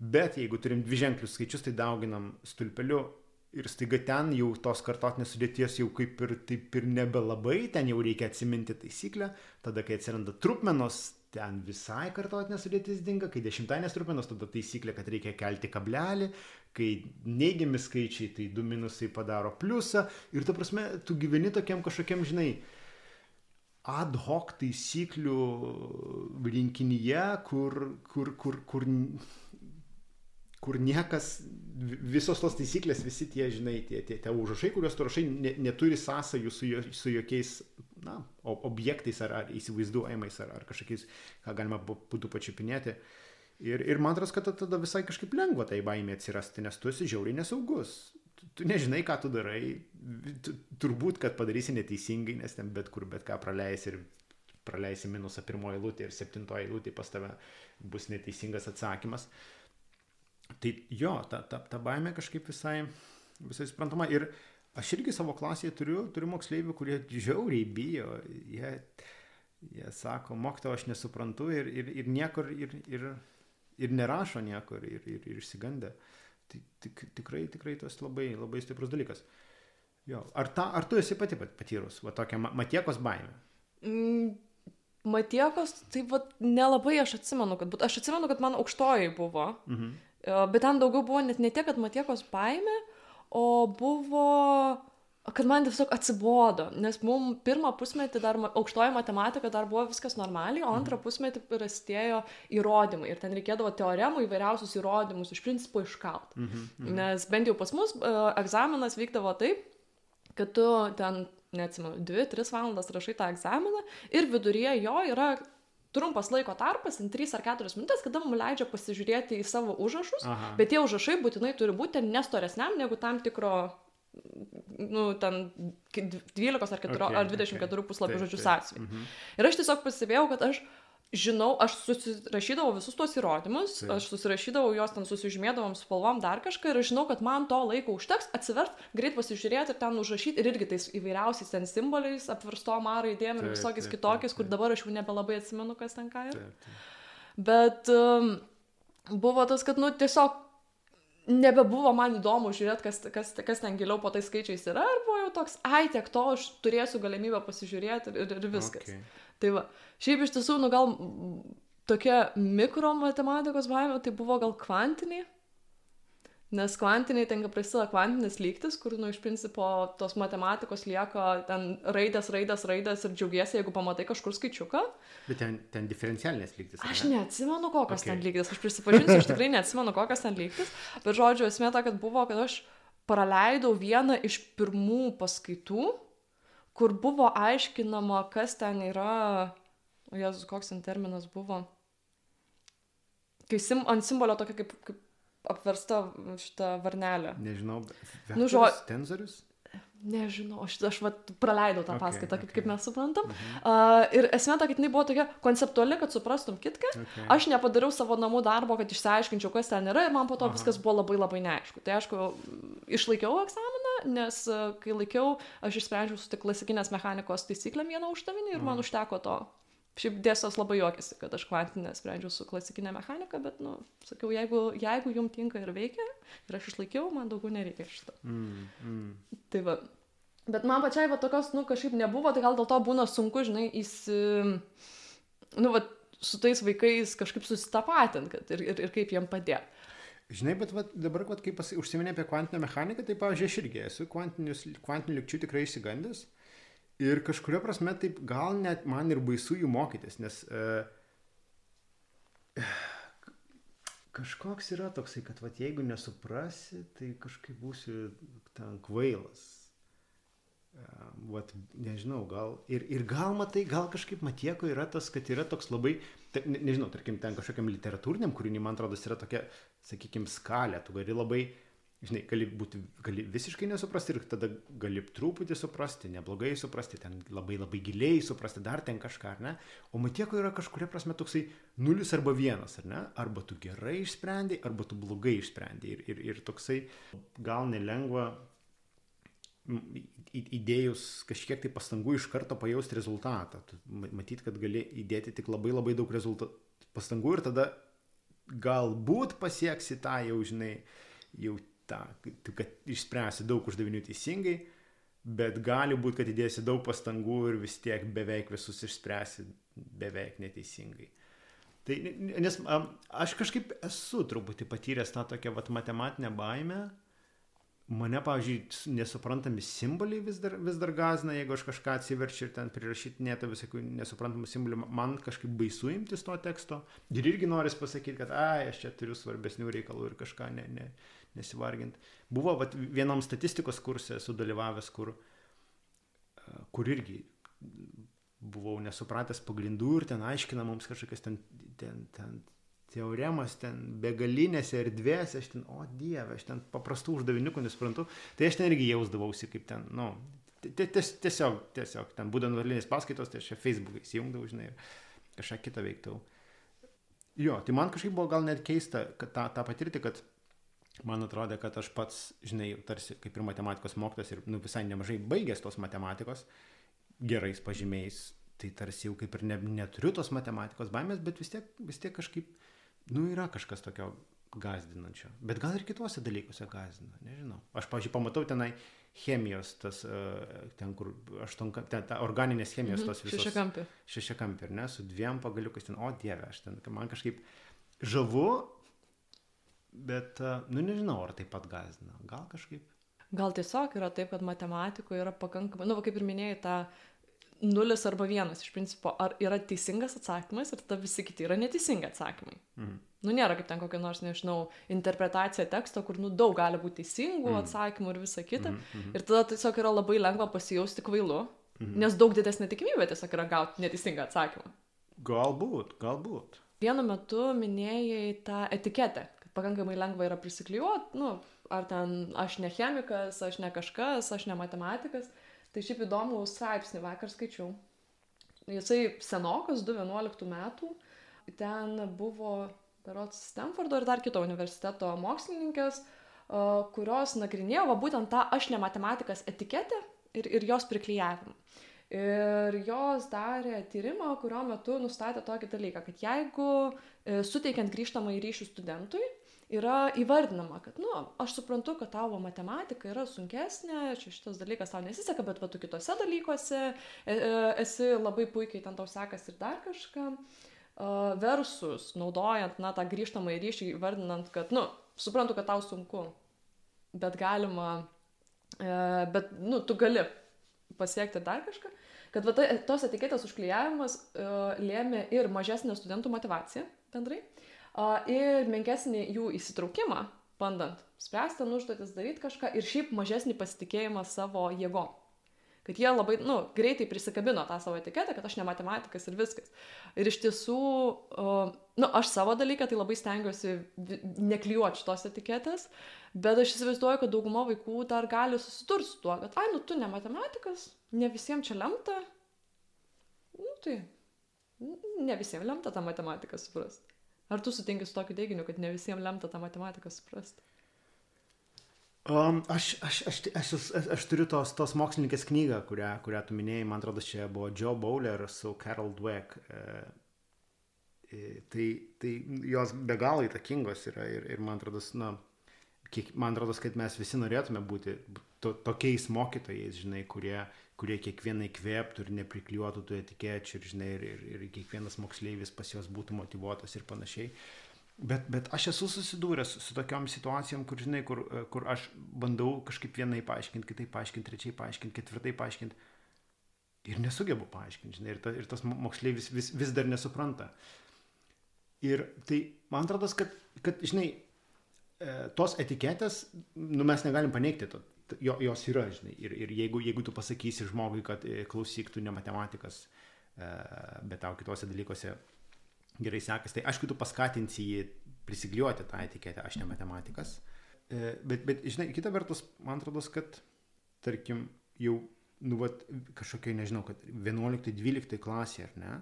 Bet jeigu turim dviženklius skaičius, tai dauginam stulpeliu ir staiga ten jau tos kartotinės sudėties jau kaip ir taip ir nebelabai, ten jau reikia atsiminti taisyklę, tada kai atsiranda trupmenos, ten visai kartotinė sudėtis dinga, kai dešimtainės trupmenos, tada taisyklė, kad reikia kelti kablelį, kai neigiami skaičiai, tai du minusai padaro pliusą. Ir ta prasme, tu gyveni tokiam kažkokiam, žinai, ad hoc taisyklių rinkinyje, kur, kur, kur, kur kur niekas, visos tos taisyklės, visi tie, žinai, tie, tie, tie užrašai, kuriuos tu rašai, ne, neturi sąsajų su, jo, su jokiais na, objektais ar, ar įsivaizduojamais, ar, ar kažkokiais, ką galima būtų pačiupinėti. Ir, ir man atrodo, kad tada visai kažkaip lengva tai baimė atsirasti, nes tu esi žiauriai nesaugus. Tu, tu nežinai, ką tu darai, tu, turbūt, kad padarysi neteisingai, nes ten bet kur bet ką praleisi ir praleisi minusą pirmoji eilutė ir septintoji eilutė pas tave bus neteisingas atsakymas. Uh, Tai jo, ta, ta, ta baime kažkaip visai, visai suprantama. Ir aš irgi savo klasėje turiu, turiu moksleivių, kurie žiauriai bijo. Jie, jie sako, mokyto aš nesuprantu ir, ir, ir niekur, ir, ir, ir nerašo niekur, ir, ir, ir išsigandę. Tai tik, tikrai, tikrai tas labai, labai stiprus dalykas. Jo. Ar, ta, ar tu esi pati patyrus va, tokią matiekos baimę? Mm. Matiekos, tai va, nelabai aš atsimenu, kad, aš atsimenu, kad man aukštoji buvo. Mhm. E, bet ten daugiau buvo net ne tiek, kad matiekos baime, o buvo, kad man tiesiog atsibodo, nes mums pirmą pusmetį dar aukštoji matematika dar buvo viskas normaliai, o antrą mhm. pusmetį prasidėjo įrodymai ir ten reikėdavo teoremų įvairiausius įrodymus iš principo iškalt. Mhm, mhm. Nes bent jau pas mus e, egzaminas vykdavo taip, kad tu ten, neatsimenu, 2-3 valandas rašai tą egzaminą ir viduryje jo yra trumpas laiko tarpas, 3 ar 4 minutės, kada mums leidžia pasižiūrėti į savo užrašus, Aha. bet tie užrašai būtinai turi būti nestoresniam negu tam tikro, nu, ten 12 ar, 4, okay, ar 24 okay. puslapių žodžių sąsiuvinį. Mhm. Ir aš tiesiog pasibėjau, kad aš žinau, aš susirašydavau visus tuos įrodymus, Taip. aš susirašydavau juos ten susižymėdavom spalvom dar kažką ir žinau, kad man to laiko užteks atsivert, greit pasižiūrėti ir ten užrašyti ir irgi tais įvairiausiais ten simboliais, apverstom A raidėm ir visokiais taip, kitokiais, taip, kur taip. dabar aš jau nebelabai atsimenu, kas ten ką yra. Bet um, buvo tas, kad, nu, tiesiog nebebuvo man įdomu žiūrėti, kas, kas, kas ten giliau po tais skaičiais yra, ir buvo jau toks, ai, tiek to aš turėsiu galimybę pasižiūrėti ir, ir viskas. Okay. Tai va, šiaip iš tiesų, nu gal tokia mikro matematikos baimė, tai buvo gal kvantiniai. Nes kvantiniai tenka prasideda kvantinis lygtis, kur, nu, iš principo tos matematikos lieka ten raidės, raidės, raidės ir džiaugiesi, jeigu pamatai kažkur skaičiuką. Bet ten, ten diferencialinės lygtis. Aš ne? neatsimenu, kokios okay. ten lygtis, aš prisipažinsiu, aš tikrai neatsimenu, kokios ten lygtis, bet žodžiu, esmė ta, kad buvo, kad aš praleidau vieną iš pirmų paskaitų, kur buvo aiškinama, kas ten yra, o jezus, koks ten terminas buvo, kai sim, ant simbolio tokia kaip, kaip apversta šitą varnelę. Nežinau, Nu, žo- tenzorius? Nežinau, aš, aš vat, praleidau tą Okay, paskaitą, kaip, okay. kaip mes suprantam. Mhm. Uh, ir esmė ta, kad jinai buvo tokia konceptuali, kad suprastum kitką. Okay. Aš nepadariau savo namų darbo, kad išsiaiškinčiau, kas ten yra ir man po to Aha. viskas buvo labai labai neaišku. Tai aišku, išlaikiau egzaminą, nes e, kai laikiau, aš išsprendžiau su tik klasikinės mechanikos taisyklėm vieną uždavinį ir man Mhm. užteko to. Šiaip dėstas labai juokėsi, kad aš kvantinę sprendžiau su klasikinė mechanika, bet, nu, sakiau, jeigu, jeigu jums tinka ir veikia, ir aš išlaikiau, man daugiau nereikia šito. Mm, mm. Tai va. Bet man pačiai va tokios, nu, kažkaip nebuvo, tai gal dėl to būna sunku, žinai, įsi... Nu, va, su tais vaikais kažkaip susitapatint, ir, ir, ir kaip jiem padėti. Žinai, bet vat, dabar, vat, kai pasi- užsiminė apie kvantinę mechaniką, tai, pavyzdžiui, aš irgi esu kvantinių lygčių tikrai įsigandęs. Ir kažkuria prasme, taip gal net man ir baisu jų mokytis, nes e, kažkoks yra toksai, kad vat, jeigu nesuprasi, tai kažkaip būsi ten kvailas. Vat, nežinau, gal ir, ir gal matai, gal kažkaip matieko yra tas, kad yra toks labai, te, ne, nežinau, tarkim, ten kažkokiam literatūriniam kūriniui, man atrodo, yra tokia, sakykime, skalė, tu gali labai, žinai, gali būti, gali visiškai nesuprasti ir tada gali truputį suprasti, neblogai suprasti, ten labai labai giliai suprasti, dar ten kažką, ar ne? O matieko yra kažkuria prasme toksai nulis arba vienas, ar ne? Arba tu gerai išsprendai, arba tu blogai išsprendai. Ir, ir, ir toksai gal nelengva įdėjus kažkiek tai pastangų iš karto pajausti rezultatą. Matyt, kad gali įdėti tik labai labai daug rezultatų pastangų ir tada galbūt pasieksi tą jau, žinai, jau tą, kad išspręsi daug uždavinių teisingai, bet gali būti, kad įdėsi daug pastangų ir vis tiek beveik visus išspręsi beveik neteisingai. Tai, nes aš kažkaip esu truputį patyręs tą tokią vat, matematinę baimę, Mane, pavyzdžiui, nesuprantami simboliai vis dar, vis dar gazina, jeigu aš kažką atsiverčiu ir ten prirašytinėta visokių nesuprantamų simbolių, man kažkaip baisu imtis to teksto. Ir irgi noris pasakyti, kad, ai, aš čia turiu svarbesnių reikalų ir kažką ne, ne, nesivarginti. Buvo vat, vienam statistikos kursė sudalyvavęs, kur, kur irgi buvau nesupratęs pagrindų ir ten aiškina mums kažkokias ten, ten, ten teoremas ten begalinėse erdvėse, aš ten, o dieve, aš ten paprastų uždaviniukų nesuprantu, tai aš ten irgi jausdavausi kaip ten, nu, ti- ti- ties- tiesiog, tiesiog, ten būdant nuotolinės paskaitos, tai aš čia Facebook'ą įsijungdavau, žinai, ir kažką kitą veiktau. Jo, tai man kažkaip buvo gal net keista, tą, tą patirti, kad man atrodė, kad aš pats, žinai, tarsi kaip ir matematikos mokytas ir nu, visai nemažai baigęs tos matematikos, gerais pažymiais, tai tarsi jau kaip ir ne, neturiu tos matematikos baimės, bet vis tiek, vis tiek kažkaip, nu, yra kažkas tokio gazdinančio. Bet gal ir kituose dalykuose gazdina, nežinau. Aš, pavyzdžiui, pamatau tenai chemijos, tas, e, ten, kur aštuonka, ten, ta organinės chemijos tos visos. Šešiakampį, ar ne, su dviem pagaliukais ten, o dieve, aš ten, man kažkaip žavu, bet, e, nu, nežinau, ar taip pat gazdina. Gal kažkaip. Gal tiesiog yra taip, kad matematikoje yra pakankamai, nu, va, kaip ir minėjai, ta nulis arba vienas iš principo, ar yra teisingas atsakymas ir tada visi kiti yra neteisingi atsakymai. Mhm. Nu, nėra kaip ten kokia nors, nežinau, interpretacija teksto, kur, nu, daug gali būti teisingų Mhm. atsakymų ir visa kita. Mhm, mhm. Ir tada tiesiog yra labai lengva pasijausti kvailu, Mhm. nes daug didesnė tikimybė tiesiog yra gauti neteisingą atsakymą. Galbūt, galbūt. Vienu metu minėjai tą etiketę, kad pakankamai lengva yra prisiklijuoti, nu, ar ten aš ne chemikas, aš ne kažkas, aš ne matematikas. Tai šiaip įdomų straipsnį vakar skaičiau. Jisai senokas, 2011 metų. Ten buvo, berots, Stanfordo ir dar kito universiteto mokslininkės, kurios nagrinėjo va, būtent tą aš ne matematikas etiketę ir, ir jos priklyjavimą. Ir jos darė tyrimą, kurio metu nustatė tokį dalyką, kad jeigu e, suteikiant grįžtamą į ryšių studentui, yra įvardinama, kad, nu, aš suprantu, kad tavo matematika yra sunkesnė, čia šitas dalykas tau nesiseka, bet va tu kitose dalykuose e, e, esi labai puikiai ten tau sekas ir dar kažką. Versus naudojant, na, tą grįžtamą į ryšį, įvardinant, kad, nu, suprantu, kad tau sunku, bet galima, bet, nu, tu gali pasiekti dar kažką, kad va, ta, tos etiketės užklijavimas uh, lėmė ir mažesnę studentų motivaciją bendrai, uh, ir menkesnį jų įsitraukimą, bandant spręsti užduotis, daryti kažką, ir šiaip mažesnį pasitikėjimą savo jėgom. Kad jie labai, nu, greitai prisikabino tą savo etiketę, kad aš ne matematikas ir viskas. Ir iš tiesų, uh, nu, aš savo dalyką tai labai stengiuosi neklijuoti šitos etiketės, bet aš įsivaizduoju, kad dauguma vaikų dar gali susidurti su tuo, kad, ai, nu, tu ne matematikas, ne visiems čia lemta. Nu, tai ne visiems lemta tą matematiką suprasti. Ar tu sutinki su tokiu teiginiu, kad ne visiems lemta tą matematiką suprasti? Um, aš, aš, aš, aš, aš, aš turiu tos, tos mokslininkės knygą, kurią, kurią tu minėjai, man atrodo, čia buvo Joe Bowler su Carol Dweck. E, e, tai, tai jos be galo įtakingos yra ir, ir man atrodo, na, kiek, man atrodo, kad mes visi norėtume būti to, tokiais mokytojais, žinai, kurie, kurie kiekvieną įkvėptų ir neprikliuotų tų etikečių ir, žinai, ir, ir, ir kiekvienas moksleivis pas juos būtų motivuotas ir panašiai. Bet, bet aš esu susidūręs su, su tokiom situacijom, kur, žinai, kur, kur aš bandau kažkaip vienai paaiškinti, kitaip paaiškinti, trečiai paaiškinti, ketvirtai paaiškinti. Ir nesugebu paaiškinti, žinai, ir, ta, ir tas moksleivis vis, vis dar nesupranta. Ir tai man atrodo, kad, kad, žinai, e, tos etiketės, nu, mes negalim paneigti, to, jo, jos yra, žinai. Ir, ir jeigu, jeigu tu pasakysi žmogui, kad e, klausyk, tu ne matematikas, e, bet tau kitose dalykuose gerai sekasi, tai aišku, tu paskatinsi jį prisikliuoti tą etiketę, aš ne matematikas. E, bet, bet, žinai, kita vertus, man atrodo, kad, tarkim, jau, nu, vat, kažkokiai, nežinau, kad 11-12 klasė, ar ne?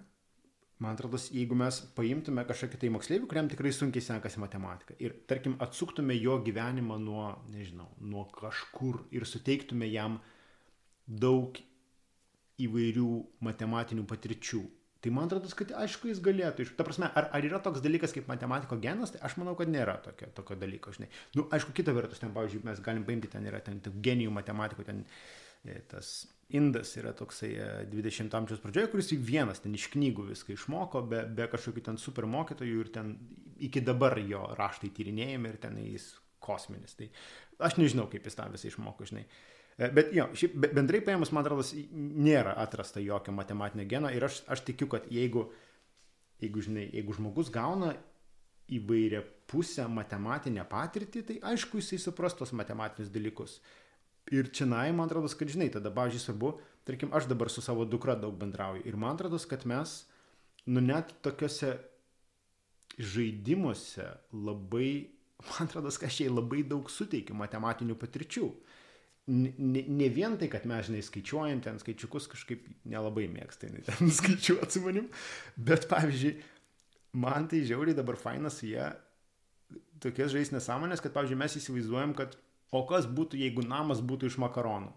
Man atrodo, jeigu mes paimtume kažkokį tai moksleivį, kuriam tikrai sunkiai sekasi matematika ir, tarkim, atsuktume jo gyvenimą nuo, nežinau, nuo kažkur ir suteiktume jam daug įvairių matematinių patirčių, Tai man atrodo, kad aišku jis galėtų. Ta prasme, ar, ar yra toks dalykas kaip matematiko genas, tai aš manau, kad nėra tokio, tokio dalyko. Žinai. Nu, aišku, kita vertus, ten, pavyzdžiui, mes galim paimti, ten yra ten genijų matematikų, ten e, tas indas yra toksai 20 e, amžiaus pradžioje, kuris vienas ten iš knygų viską išmoko, be, be kažkokių ten super mokytojų ir ten iki dabar jo raštai tyrinėjami ir ten jis kosminis. Tai aš nežinau, kaip jis tą visą išmoko, žinai. Uh, E, bet jo, šiaip bendrai paėmus, man atrodo, nėra atrasta jokio matematinio geno ir aš, aš tikiu, kad jeigu, jeigu, žinai, jeigu žmogus gauna įvairia pusę matematinę patirtį, tai aišku, jisai supras tos matematinius dalykus. Ir čia, na, man atrodo, kad, žinai, tada, pavyzdžiui, svarbu, tarkim, aš dabar su savo dukra daug bendrauju ir man atrodo, kad mes, nu, net tokiuose žaidimuose labai, man atrodo, kad aš jai labai daug suteikiu matematinių patirčių. Ne, ne vien tai, kad mes, žinai, skaičiuojam ten skaičiukus, kažkaip nelabai mėgstai ten skaičiuoti su manim, bet, pavyzdžiui, man tai žiauriai dabar fainas jie tokias žais nesąmonės, kad, pavyzdžiui, mes įsivaizduojam, kad o kas būtų, jeigu namas būtų iš makaronų.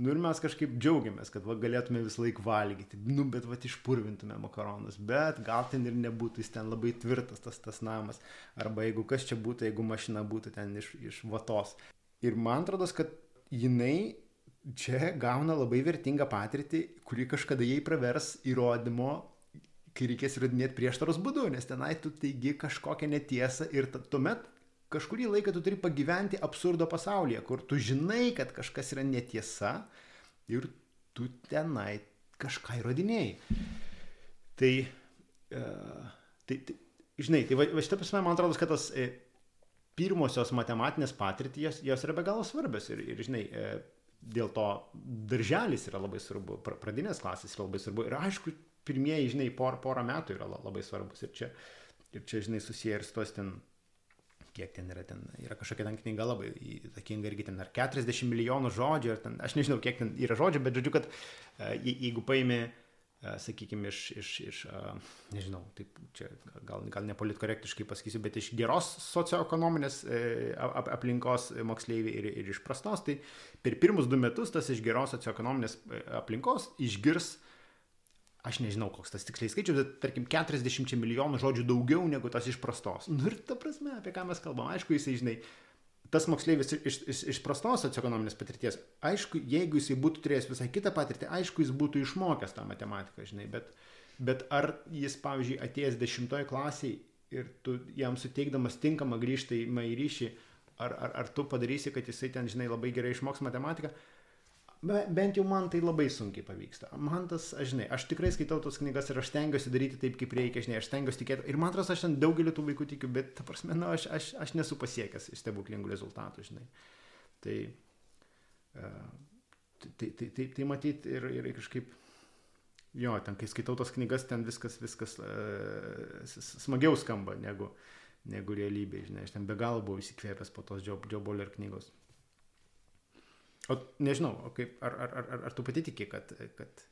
Nu ir mes kažkaip džiaugiamės, kad va, galėtume visą laiką valgyti, nu bet va išpurvintume makaronus, bet gal ten ir nebūtų jis ten labai tvirtas tas, tas namas, arba jeigu kas čia būtų, jeigu mašina būtų ten iš, iš vatos. Ir man atrodo, kad jinai čia gauna labai vertingą patirtį, kuri kažkada jai pravers įrodymo, kai reikės įrodinėti prieštaros būdu, nes tenai tu teigi kažkokią netiesą ir tuomet kažkurį laiką tu turi pagyventi absurdo pasaulyje, kur tu žinai, kad kažkas yra netiesa ir tu tenai kažką įrodinėjai. Tai, uh, tai, tai žinai, tai va, va šitą prasme man atrodo, kad tas e, pirmosios matematinės patirties, jos yra be galo svarbios ir, ir žinai, e, dėl to darželis yra labai svarbu, pradinės klasės yra labai svarbu ir aišku, pirmieji, žinai, por, porą metų yra labai svarbus ir čia, ir čia, žinai, susiję ir su tos ten, kiek ten yra, ten yra kažkokia ten knyga labai įtakinga irgi ten ar 40 milijonų žodžių, ar ten, aš nežinau, kiek ten yra žodžių, bet žodžiu, kad e, jeigu paimi sakykime, iš, iš, iš nežinau, taip, čia gal, gal nepolitkorektiškai pasakysiu, bet iš geros socioekonominės aplinkos moksleiviai ir, ir iš prastos, tai per pirmus du metus tas iš geros socioekonominės aplinkos išgirs aš nežinau, koks tas tiksliai skaičius, bet tarkim 40 milijonų žodžių daugiau negu tas išprastos. Nu ir ta prasme, apie ką mes kalbam, aišku, jisai, žinai, tas moksleivis iš, iš, iš prastos socioekonominės patirties, aišku, jeigu jisai būtų turėjęs visai kitą patirtį, aišku, jis būtų išmokęs tą matematiką, žinai, bet, bet ar jis, pavyzdžiui, atėjęs dešimtoje klasėje ir tu jam suteikdamas tinkamą grįžtamą į ryšį, ar, ar, ar tu padarysi, kad jisai ten, žinai, labai gerai išmoks matematiką, bent jau man tai labai sunkiai pavyksta. Man tas, aš žinai, aš tikrai skaitau tos knygas ir aš stengiuosi daryti taip, kaip reikia, žinai, aš stengiuosi tikėti. Ir man atrodo, aš ten daugelį tų vaikų tikiu, bet, ta prasme, nu, aš, aš, aš nesu pasiekęs stebuklingų rezultatų, žinai. Tai, uh, tai, tai, tai, tai, tai matyti ir, ir kažkaip, jo, ten, kai skaitau tos knygas, ten viskas, viskas uh, smagiau skamba negu, negu realybė, žinai. Aš ten be galo buvau įsikvėpęs po tos Joe Boller knygos. O nežinau, o kaip, ar, ar, ar, ar tu pati tiki, kad... kad...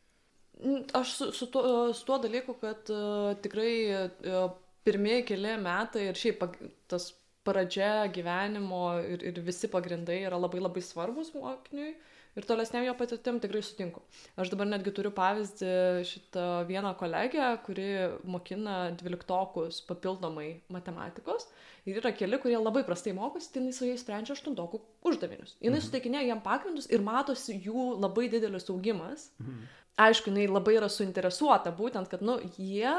Aš su, su, tuo, su tuo dalyku, kad uh, tikrai uh, pirmieji keli metai ir šiaip tas pradžia gyvenimo ir, ir visi pagrindai yra labai labai svarbus mokiniui. Uh, ir tolesniam jo patirtim tikrai sutinku. Aš dabar netgi turiu pavyzdį šitą vieną kolegę, kuri mokina dvyliktokus papildomai matematikos. Ir yra keli, kurie labai prastai mokosi, tai jis su jais sprendžia aštuntokų uždavinius. Jis mhm. suteikinėja jiem pagrindus ir matosi jų labai didelis augimas. Mhm. Aišku, jinai labai yra suinteresuota būtent, kad, nu, jie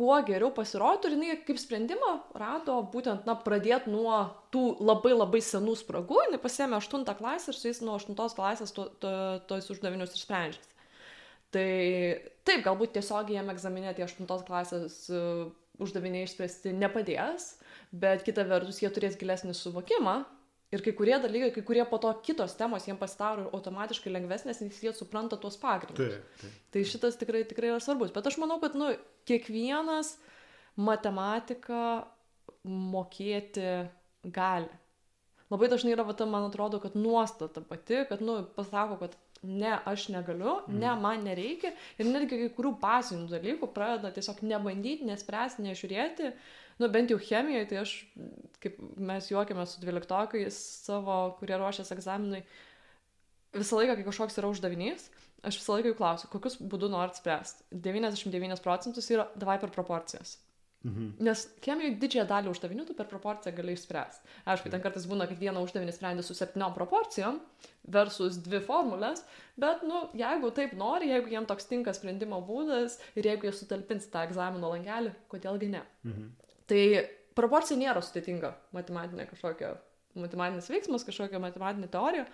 kuo geriau pasirodytų ir jinai kaip sprendimą rado būtent, na, pradėti nuo tų labai labai senų spragų, jinai pasėmė 8 klasę ir su jais nuo 8 klasės tos to, to, uždavinius išsprendžiasi. Tai taip, galbūt tiesiog jiem egzaminė tie 8 klasės uh, uždaviniai išspręsti nepadės, bet kita vertus jie turės gilesnį suvokimą Ir kai kurie dalykai, kai kurie po to kitos temos jiems pasidaro automatiškai lengvesnės, nes jie supranta tuos pagrindus. Taip, taip. Tai šitas tikrai, tikrai yra svarbus. Bet aš manau, kad nu, kiekvienas matematiką mokėti gali. Labai dažnai yra, ta, man atrodo, kad nuostata pati, kad, nu, pasako, kad ne, aš negaliu, mm. ne, man nereikia. Ir netgi kai kurių bazinių dalykų pradeda tiesiog nebandyti, nespręsti, nežiūrėti. Nu, bent jau chemijoje, tai aš, kaip mes juokiame su dvyliktokais savo, kurie ruošiasi egzaminui, visą laiką, kai kažkoks yra uždavinys, aš visą laiką jų klausiu, kokius būdų norit spręsti. 99 procentus yra davai per proporcijas. Mhm. Nes chemijoje didžiąją dalį uždavinių tu per proporciją gali išspręsti. Aišku, ten kartais būna, kad vieną uždavinį sprendi su septyniom proporcijom versus dvi formulės, bet, nu, jeigu taip nori, jeigu jiem toks tinka sprendimo būdas ir jeigu jie sutalpins tą egzamino langelį, kodėlgi ne. Mhm. Tai proporcija nėra sudėtinga matematinė kažkokia, matematinis veiksmas, kažkokia matematinė teorija.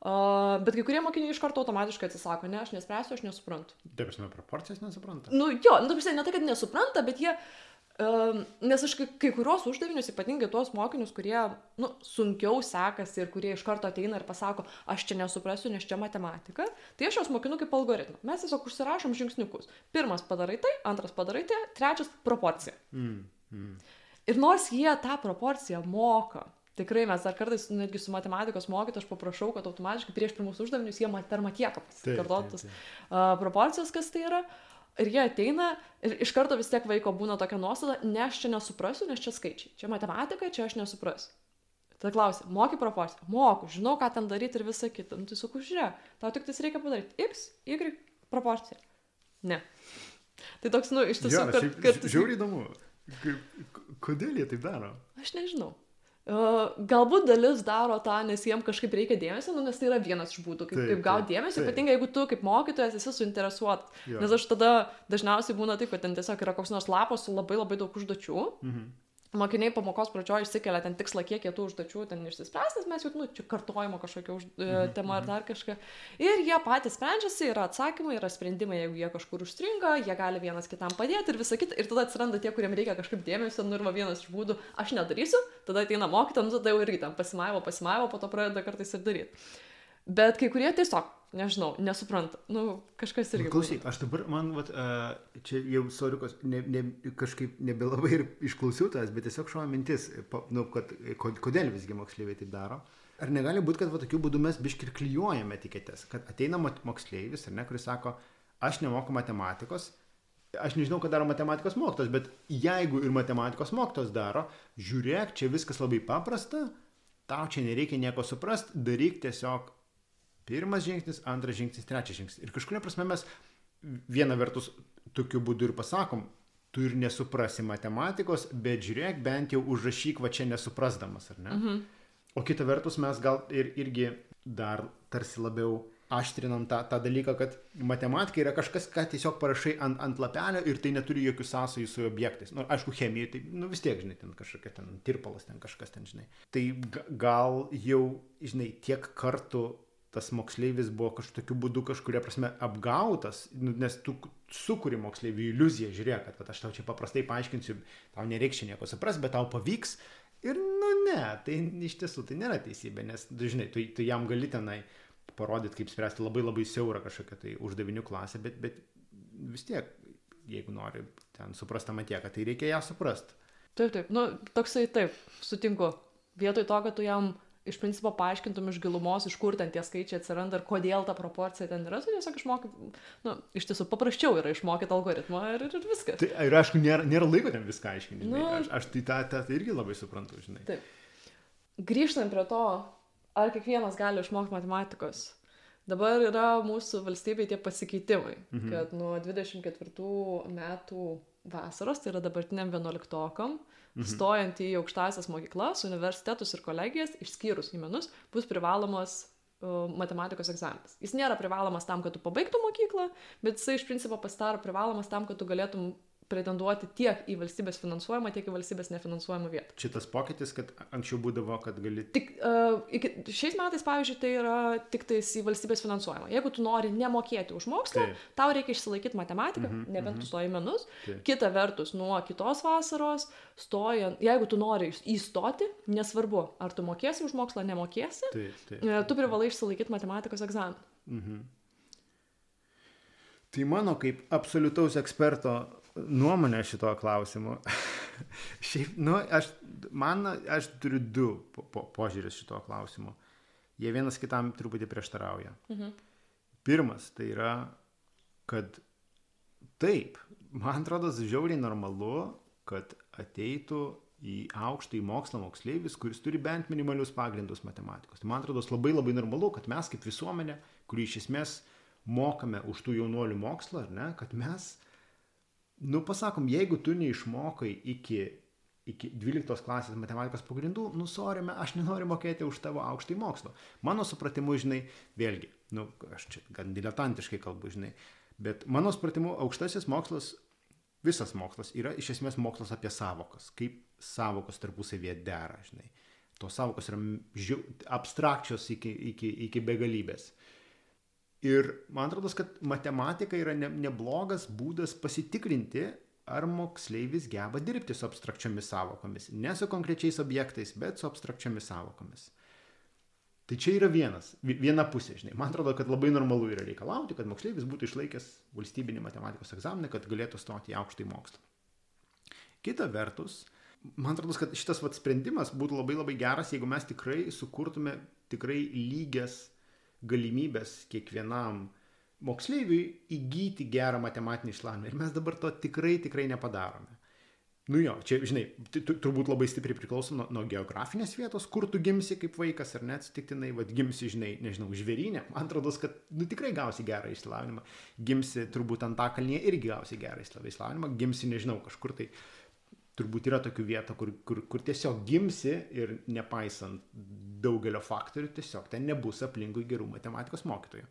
Uh, bet kai kurie mokiniai iš karto automatiškai atsisako, ne, aš nespręsiu, aš nesuprantu. Taip, prasme, proporcijas nesupranta. Nu jo, nu, taip, ne tai, kad nesupranta, bet jie uh, Nes aš kai, kai kurios uždavinius, ypatingai tuos mokinius, kurie nu, sunkiau sekasi ir kurie iš karto ateina ir pasako, aš čia nesuprasiu, nes čia matematika, tai aš juos mokinu kaip algoritmą. Mes tiesiog užsirašom žingsniukus. Pirmas padarai tai, antras padarai tai, trečias proporcija. Mm, mm. Ir nors jie tą proporciją moka, tikrai mes dar kartais netgi su matematikos mokytoju aš paprašau, kad automatiškai prieš pirmus uždavinius jie per matieką pasikartotų uh, proporcijas, kas tai yra. Ir jie ateina ir iš karto vis tiek vaiko būna tokia nuostata, ne aš čia nesuprasiu, nes čia skaičiai. Čia matematika, čia aš nesuprasiu. Tada klausia, moki proporciją. Moku, žinau, ką ten daryti ir visa kita. Nu, tai sakau, žiūrėk, tau tik tas reikia padaryti. X, Y proporcija. Ne. Tai toks, nu, iš tiesų, ja, kad... kad... Žiauriai įdomu. Kodėl jie taip daro? Aš nežinau. Galbūt dalis daro tą, nes jiem kažkaip reikia dėmesio, nu, nes tai yra vienas iš būdų, kaip, taip, kaip gauti dėmesio, ypatingai jeigu tu kaip mokytojas esi suinteresuotas. Nes aš tada dažniausiai būna taip, kad ten tiesiog yra koks nors lapas su labai labai daug užduočių. Mhm mokiniai pamokos pradžioje išsikelia ten tikslą, kiek jie tų užduočių ten išsispręs, nes mes jau, nu, čia kartojimo kažkokia už, e, mhm, tema ar mhm. dar kažką. Ir jie patys sprendžiasi, yra atsakymai, yra sprendimai, jeigu jie kažkur užstringa, jie gali vienas kitam padėti ir visa kita. Ir tada atsiranda tie, kuriems reikia kažkaip dėmesio, nu ir va vienas iš būdų, aš nedarysiu, tada ateina mokytas, nu tada jau irgi tam pasimaivo, pasimaivo, po to pradeda kartais ir daryti. Bet kai kurie tiesiog, nežinau, nesupranta. Nu, kažkas irgi. Klausyk, aš dabar, man, vat, čia jau sorikos, ne, ne, kažkaip nebelabai ir išklausiau tas, bet tiesiog šau mintis, nu, kad, kodėl visgi moksleiviai taip daro. Ar negali būti, kad va, tokiu būdu mes biškir klyjuojame etiketės, kad ateina moksleivis, ar ne, kuris sako, aš nemoku matematikos, aš nežinau, ką daro matematikos mokytos, bet jeigu ir matematikos mokytos daro, žiūrėk, čia viskas labai paprasta, tau čia nereikia nieko suprast, daryk tiesiog pirmas žingsnis, antras žingsnis, trečias žingsnis. Ir kažkuria prasme mes viena vertus tokiu būdu ir pasakom, tu ir nesuprasi matematikos, bet žiūrėk, bent jau užrašyk va čia nesuprasdamas, ar ne? Mhm. O kita vertus mes gal ir irgi dar tarsi labiau aštrinam tą, tą dalyką, kad matematika yra kažkas, ką tiesiog parašai ant, ant lapelio ir tai neturi jokių sąsajų su objektais. Na, nu, aišku, chemija, tai nu, vis tiek, žinai, ten kažkokia ten tirpalas, ten kažkas ten, žinai. Tai gal jau, žinai, tiek kartų tas moksleivis buvo kažkokiu būdu kažkuria prasme apgautas, nu, nes tu sukuri moksleivių iliuziją, žiūrėk, kad, kad aš tau čia paprastai paaiškinsiu, tau nereikia nieko supras, bet tau pavyks. Ir nu ne, tai iš tiesų tai nėra teisybė, nes, žinai, tu, tu jam gali tenai parodyti, kaip spręsti labai labai siaurą kažkokią tai uždavinių klasę, bet, bet vis tiek, jeigu nori ten suprastą matieką, tai reikia ją suprasti. Taip, taip, nu, toksai taip, sutinku. Vietoj to, kad tu jam iš principo paaiškintum iš gilumos, iš kur ten tie skaičiai atsiranda ir kodėl ta proporcija ten yra, tu tiesiog išmokai, nu, iš tiesų paprasčiau yra išmokyti algoritmą ir, ir viskas. Tai, ir aišku, nėra, nėra laiko ten viską aiškinti. Nu, aš, aš tai tą, tą tai irgi labai suprantu, žinai. Taip. Grįžtant prie to, ar kiekvienas gali išmokti matematikos. Dabar yra mūsų valstybėje tie pasikeitimai, mhm. kad nuo 24 metų vasaros, tai yra dabartiniam vienuoliktokam, mhm. stojant į aukštasias mokyklas, universitetus ir kolegijas, išskyrus į menus, bus privalomas uh, matematikos egzaminas. Jis nėra privalomas tam, kad tu pabaigtum mokyklą, bet jisai iš principo pasidaro privalomas tam, kad tu galėtum pretenduoti tiek į valstybės finansuojamą, tiek į valstybės nefinansuojamą vietą. Šitas pokytis, kad anksčiau būdavo, kad gali... Tik, uh, iki, šiais metais, pavyzdžiui, tai yra tik tais į valstybės finansuojamą. Jeigu tu nori nemokėti už mokslą, tai. tau reikia išsilaikyti matematiką, mm -hmm, nebent mm -hmm. tu stoji menus. Tai. Kita vertus, nuo kitos vasaros, stojant, jeigu tu nori įstoti, nesvarbu, ar tu mokėsi už mokslą, nemokėsi, tai, tai, tai, tu privalai išsilaikyti matematikos egzaminą. Mhm. Tai mano kaip absoliutaus eksperto nuomonę šito klausimu. Šiaip, nu, aš, man, aš turiu du po, po, požiūris šito klausimu. Jie vienas kitam truputį prieštarauja. Mhm. Pirmas, tai yra, kad taip, man atrodo, žiauriai normalu, kad ateitų į aukštą į mokslą moksleivis, kuris turi bent minimalius pagrindus matematikos. Tai man atrodo labai labai normalu, kad mes kaip visuomenė, kuri iš esmės mokame už tų jaunuolių mokslą, ar ne, kad mes nu pasakom, jeigu tu neišmokai iki, iki 12 klasės matematikos pagrindų, nu sorime, aš nenoriu mokėti už tavo aukštąjį mokslą. Mano supratimu, žinai, vėlgi, nu, aš čia gan diletantiškai kalbu, žinai, bet mano supratimu, aukštasis mokslas, visas mokslas yra iš esmės mokslas apie savokas, kaip savokos tarpusavėje dera, žinai. Tos savokos yra abstrakčios iki, iki, iki begalybės. Ir man atrodo, kad matematika yra ne, neblogas būdas pasitikrinti, ar moksleivis geba dirbti su abstrakčiomis savokomis. Ne su konkrečiais objektais, bet su abstrakčiomis savokomis. Tai čia yra vienas, viena pusė, žinai. Man atrodo, kad labai normalu yra reikalauti, kad moksleivis būtų išlaikęs valstybinį matematikos egzaminą, kad galėtų stoti į aukštąjį mokslą. Kita vertus, man atrodo, kad šitas vat, sprendimas būtų labai labai geras, jeigu mes tikrai sukurtume tikrai lygias galimybės kiekvienam moksleiviui įgyti gerą matematinį išlavinimą. Ir mes dabar to tikrai, tikrai nepadarome. Nu jo, čia, žinai, turbūt labai stipriai priklauso nuo, nuo geografinės vietos, kur tu gimsi kaip vaikas, ar net atsitiktinai, vad gimsi, žinai, nežinau, žvėrynė, man atrodo, kad, nu tikrai gausi gerą išsilavinimą, gimsi turbūt ant tą kalnyje irgi gausi gerą išsilavinimą, gimsi, nežinau, kažkur tai uh, turbūt yra tokių vietų, kur, kur, kur tiesiog gimsi ir nepaisant daugelio faktorių, tiesiog ten nebus aplinkui gerų matematikos mokytojų.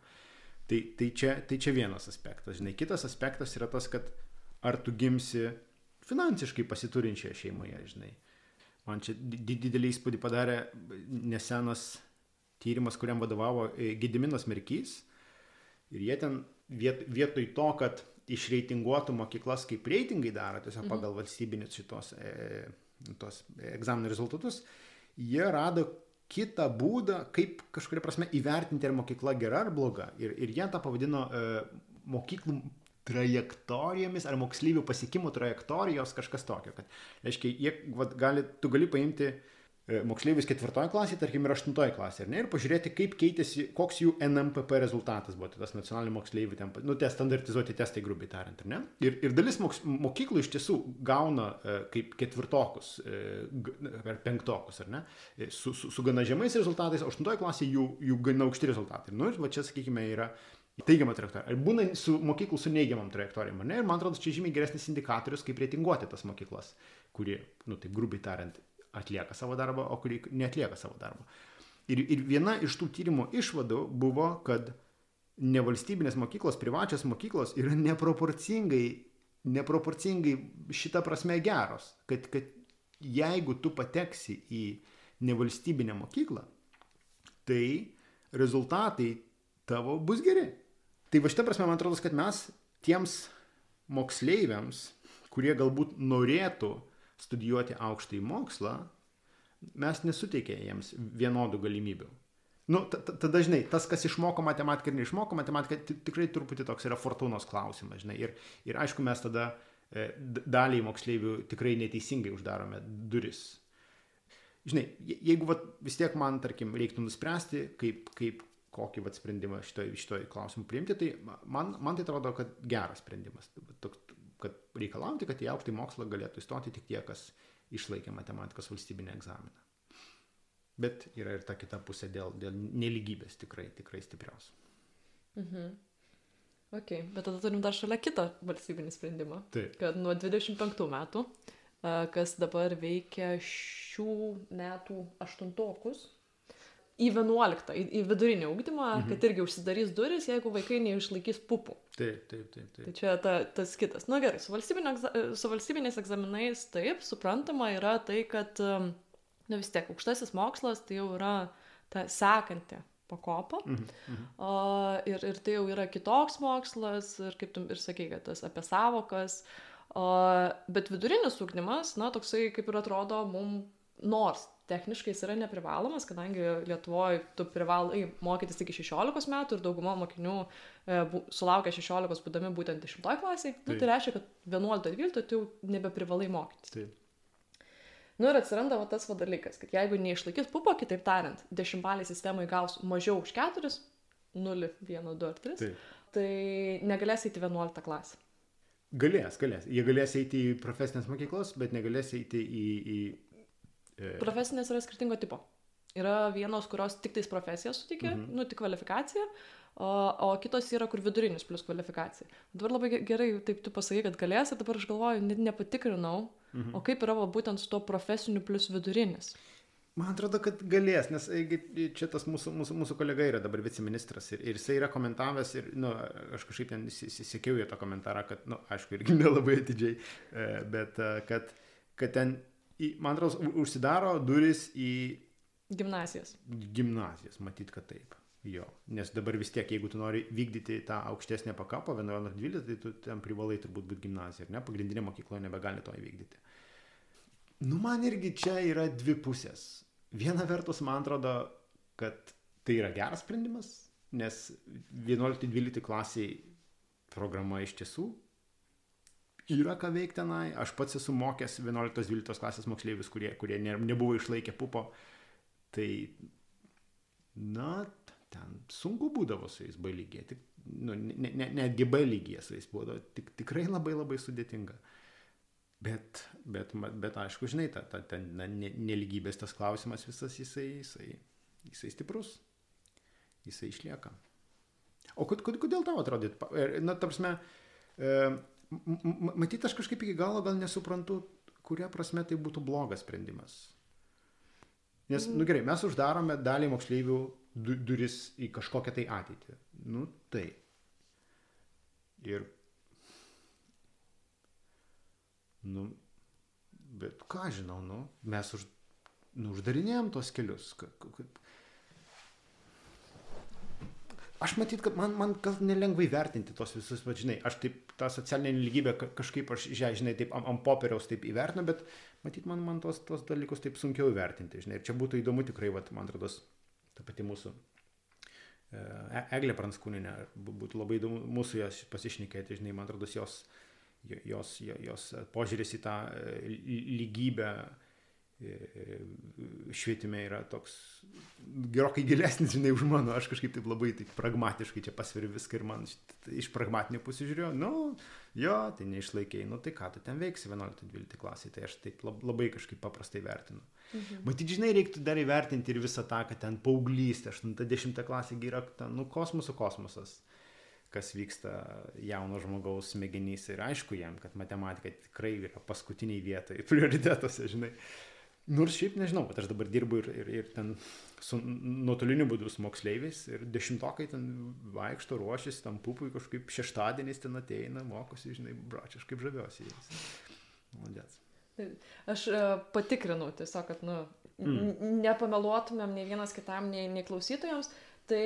Tai, tai, čia, tai čia vienas aspektas. Žinai, kitas aspektas yra tas, kad ar tu gimsi finansiškai pasiturinčioje šeimoje, žinai. Man čia didelį įspūdį padarė nesenas tyrimas, kuriam vadovavo e, Gediminas Merkys. Ir jie ten viet, vietoj to, kad išreitinguotų mokyklas, kaip reitingai daro, tiesiog mhm. pagal valstybinius šitos e, tos egzaminų rezultatus, jie rado kitą būdą, kaip kažkuria prasme įvertinti, ar mokykla gera ar bloga. Ir, ir jie tą pavadino e, mokyklų trajektorijomis ar mokslyvių pasiekimų trajektorijos kažkas tokio. Kad, reiškia, jie, vat, gali, tu gali paimti E, moksleivius ketvirtoje klasėje, tarkim, ir aštuntoje klasėje, ir pažiūrėti, kaip keitėsi, koks jų NMPP rezultatas buvo, tai tas nacionalinių moksleivių, ten, nu, tie standartizuoti testai, grubiai tariant, ar ne? Ir, ir dalis moks, mokyklų iš tiesų gauna e, kaip ketvirtokus e, ar penktokus, ar ne, e, su, su, su gana žemais rezultatais, aštuntoje klasėje jų, jų gana aukšti rezultatai. Nu, ir va čia, sakykime, yra teigiamą trajektoriją. Ar būna su mokyklų su neigiamam trajektorijom, ne? Ir man atrodo, čia žymiai geresnis indikatorius, kaip reitinguoti tas mokyklas, kurie, nu, taip grubiai tariant, atlieka savo darbą, o kurie netlieka savo darbą. Ir, ir viena iš tų tyrimo išvadų buvo, kad nevalstybinės mokyklos, privačios mokyklos yra neproporcingai, neproporcingai šitą prasme geros. Kad, kad jeigu tu pateksi į nevalstybinę mokyklą, tai rezultatai tavo bus geri. Tai va šitą prasme man atrodo, kad mes tiems moksleiviams, kurie galbūt norėtų studijuoti aukštąjį mokslą, mes nesuteikė jiems vienodų galimybių. Nu, tada, žinai, tas, kas išmoko matematiką ir neišmoko matematiką, tikrai truputį toks yra fortūnos klausimas, žinai. Ir, ir aišku, mes tada e, daliai moksleivių tikrai neteisingai uždarome duris. Žinai, jeigu vat, vis tiek man, tarkim, reiktų nuspręsti, kaip, kaip kokį vat, sprendimą šitoj, šitoj klausimu priimti, tai man, man tai atrodo, kad geras sprendimas. Toks, kad reikalauti, kad į aukštąjį mokslą galėtų įstoti tik tie, kas išlaikė matematikos valstybinį egzaminą. Bet yra ir ta kita pusė dėl, dėl neligybės tikrai, tikrai stiprios. Mhm. Ok, bet tada turim dar šalia kitą valstybinį sprendimą. Taip. Kad nuo 25 metų, kas dabar veikia šių metų aštuntokus, į 11, į, į vidurinį ūkdymą, mhm. kad irgi užsidarys duris, jeigu vaikai neišlaikys pupų. Taip, taip, taip. taip. Tai čia ta, tas kitas. Na nu, gerai, su, su valstybiniais egzaminais taip, suprantama yra tai, kad, na nu, vis tiek, aukštasis mokslas tai jau yra ta sekanti pakopa. Mhm. Mhm. O, ir, ir tai jau yra kitoks mokslas, ir kaip tu ir sakai, kad tas apie savokas. O, bet vidurinis ūkdymas, na, toksai kaip ir atrodo mums nors techniškai jis yra neprivalomas, kadangi Lietuvoje tu privalai mokytis iki 16 metų ir dauguma mokinių e, bu, sulaukia 16 būdami būtent 10 klasiai. Nu, tai reiškia, kad 11-12 tu jau nebeprivalai mokytis. Taip. Nu ir atsiranda va, tas va dalykas, kad jeigu neišlaikys pupo, kitaip tariant, dešimtbalį sistemai gaus mažiau už 4, 0, 1, 2 ar 3, Taip. tai negalės eiti 11 klasę. Galės, galės. Jie galės eiti į profesinės mokyklos, bet negalės eiti į, į. Profesinės yra skirtingo tipo. Yra vienos, kurios tik tais profesiją suteikia, mhm. nu, tik kvalifikaciją, o, o kitos yra, kur vidurinis plus kvalifikacija. Dabar labai gerai, taip tu pasakai, kad galės, ir dabar aš galvoju, net nepatikrinau, mhm. o kaip yra va, būtent su to profesiniu plus vidurinis. Man atrodo, kad galės, nes čia tas mūsų, mūsų, mūsų kolega yra dabar viceministras ir, ir jisai yra komentavęs ir, na, nu, aš kažkaip ten įsisekiau į tą komentarą, kad, na, nu, aišku, irgi nelabai atidžiai, e, bet e, kad, kad ten į, man atrodo, užsidaro duris į... Gimnazijas. Gimnazijas, matyt, kad taip. Jo, nes dabar vis tiek, jeigu tu nori vykdyti tą aukštesnę pakapą, 11 ar 12, tai tu ten privalai turbūt būti gimnazija, ar ne? Pagrindinė mokykla nebegali to įvykdyti. Nu, man irgi čia yra dvi pusės. Viena vertus, man atrodo, kad tai yra geras sprendimas, nes 11-12 klasiai programa iš tiesų yra ką veikti tenai. Aš pats esu mokęs 11-12 klasės moksleivius, kurie, kurie ne, nebuvo išlaikę pupo. Tai, na, ten sunku būdavo su jais B lygiai. Tik, nu, ne, ne, netgi B lygiai su jais būdavo. Tik, tikrai labai labai sudėtinga. Bet, bet, bet aišku, žinai, ta, ta, ta neligybės tas klausimas visas jisai, jisai, jisai stiprus. Jisai išlieka. O kodėl tau atrodyt? Na, tarpsme, matyt, aš kažkaip iki galo gal nesuprantu, kuria prasme tai būtų blogas sprendimas. Nes, nu gerai, mes uždarome dalį moksleivių du, duris į kažkokią tai ateitį. Nu tai. Ir. Nu, bet ką žinau, nu, mes už, nu, uždarinėjom tos kelius. Ka, ka, Aš matyt, kad man, man gal nelengvai vertinti tos visus, va, žinai, aš taip tą socialinę lygybę kažkaip, aš, žinai, taip ant, ant popieriaus taip įvertinu, bet matyt, man, man tos, tos dalykus taip sunkiau įvertinti, žinai, ir čia būtų įdomu tikrai, va, man atrodo, ta pati mūsų e, Eglė Pranskūninė, būtų labai įdomu mūsų jos pasišnekėti, žinai, man atrodo, jos, jos, jos, jos požiūris į tą e, lygybę švietime yra toks gerokai gilesnis, žinai, už mano, aš kažkaip taip labai taip pragmatiškai čia pasveriu viską ir man iš pragmatinių pusių žiūrėjau, nu, jo, tai neišlaikiai, nu tai ką tu ten veiksi 11-12 klasėje, tai aš taip labai kažkaip paprastai vertinu. Mhm. Matyt, žinai, reiktų dar įvertinti ir visą tą, kad ten paauglystė, 8-10 klasė yra, ten, nu, kosmoso kosmosas kas vyksta jauno žmogaus smegenyse ir aišku jam, kad matematika tikrai yra paskutiniai vietai prioritetuose, žinai. Nors šiaip nežinau, bet aš dabar dirbu ir, ir, ir ten su nuotoliniu būdu su moksleiviais ir dešimtokai ten vaikšto, ruošiasi, tam pupui kažkaip šeštadieniais ten ateina, mokosi, žinai, bračiai, aš kaip žaviuosi jais. Malodės. Aš uh, patikrinau tiesiog, kad, nu, mm. nepameluotumėm nei vienas kitam, nei, nei klausytojams, tai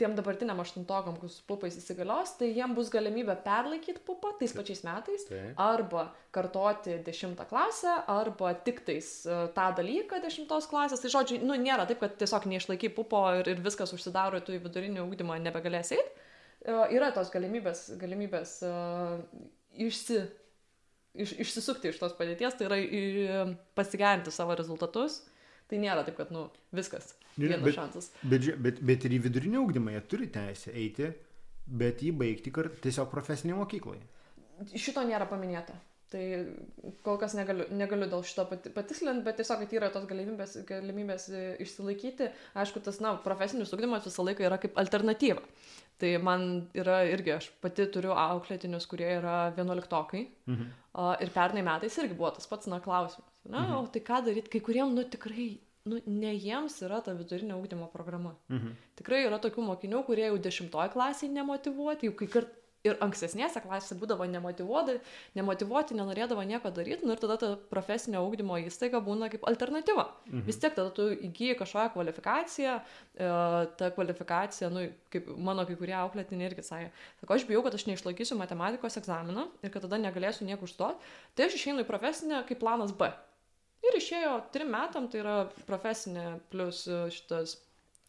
tiem dabartiniam aštuntokam, kur su pupais įsigalios, tai jiem bus galimybė perlaikyti pupą tais pačiais metais, Taip. arba kartoti dešimtą klasę, arba tik tais uh, tą dalyką dešimtos klasės. Tai žodžiu, nu, nėra taip, kad tiesiog neišlaiky pupo ir, ir viskas užsidaro ir tu į vidurinį ūkdymą nebegalėsi eiti. Uh, yra tos galimybės, galimybės uh, išsi, iš, išsisukti iš tos padėties, tai yra pasigerinti savo rezultatus. Tai nėra taip, kad, nu, viskas Vienas bet, šansas. Bet, bet, bet ir į vidurinį ūkdymą jie turi teisę eiti, bet jį baigti kart tiesiog profesinėje mokykloje. Šito nėra paminėta. Tai kol kas negaliu, negaliu dėl šito patikslinti, bet tiesiog, kad yra tos galimybės, galimybės e, išsilaikyti. Aišku, tas, na, profesinis ugdymas visą laiką yra kaip alternatyva. Tai man yra irgi, aš pati turiu auklėtinius, kurie yra vienuoliktokai. Mhm. Ir pernai metais irgi buvo tas pats, na, klausimas. Na, mhm. o tai ką daryti, kai kuriem, nu, tikrai nu, ne jiems yra ta vidurinio ūkdymo programa. Mhm. Tikrai yra tokių mokinių, kurie jau dešimtoje klasėje nemotivuoti, jau kai kart ir ankstesnėse klasėse būdavo nemotivuoti, nemotivuoti, nenorėdavo nieko daryti, nu ir tada ta profesinio ūkdymo įstaiga būna kaip alternatyva. Mhm. Vis tiek tada tu įgyji kažkokią kvalifikaciją, e, ta kvalifikacija, nu, kaip mano kai kurie auklėtiniai irgi sakė, sako, aš bijau, kad aš neišlaikysiu matematikos egzaminą ir kad tada negalėsiu niekur užstoti, tai aš išeinu į profesinę kaip planas B. Ir išėjo trim metam, tai yra profesinė plus e, šitas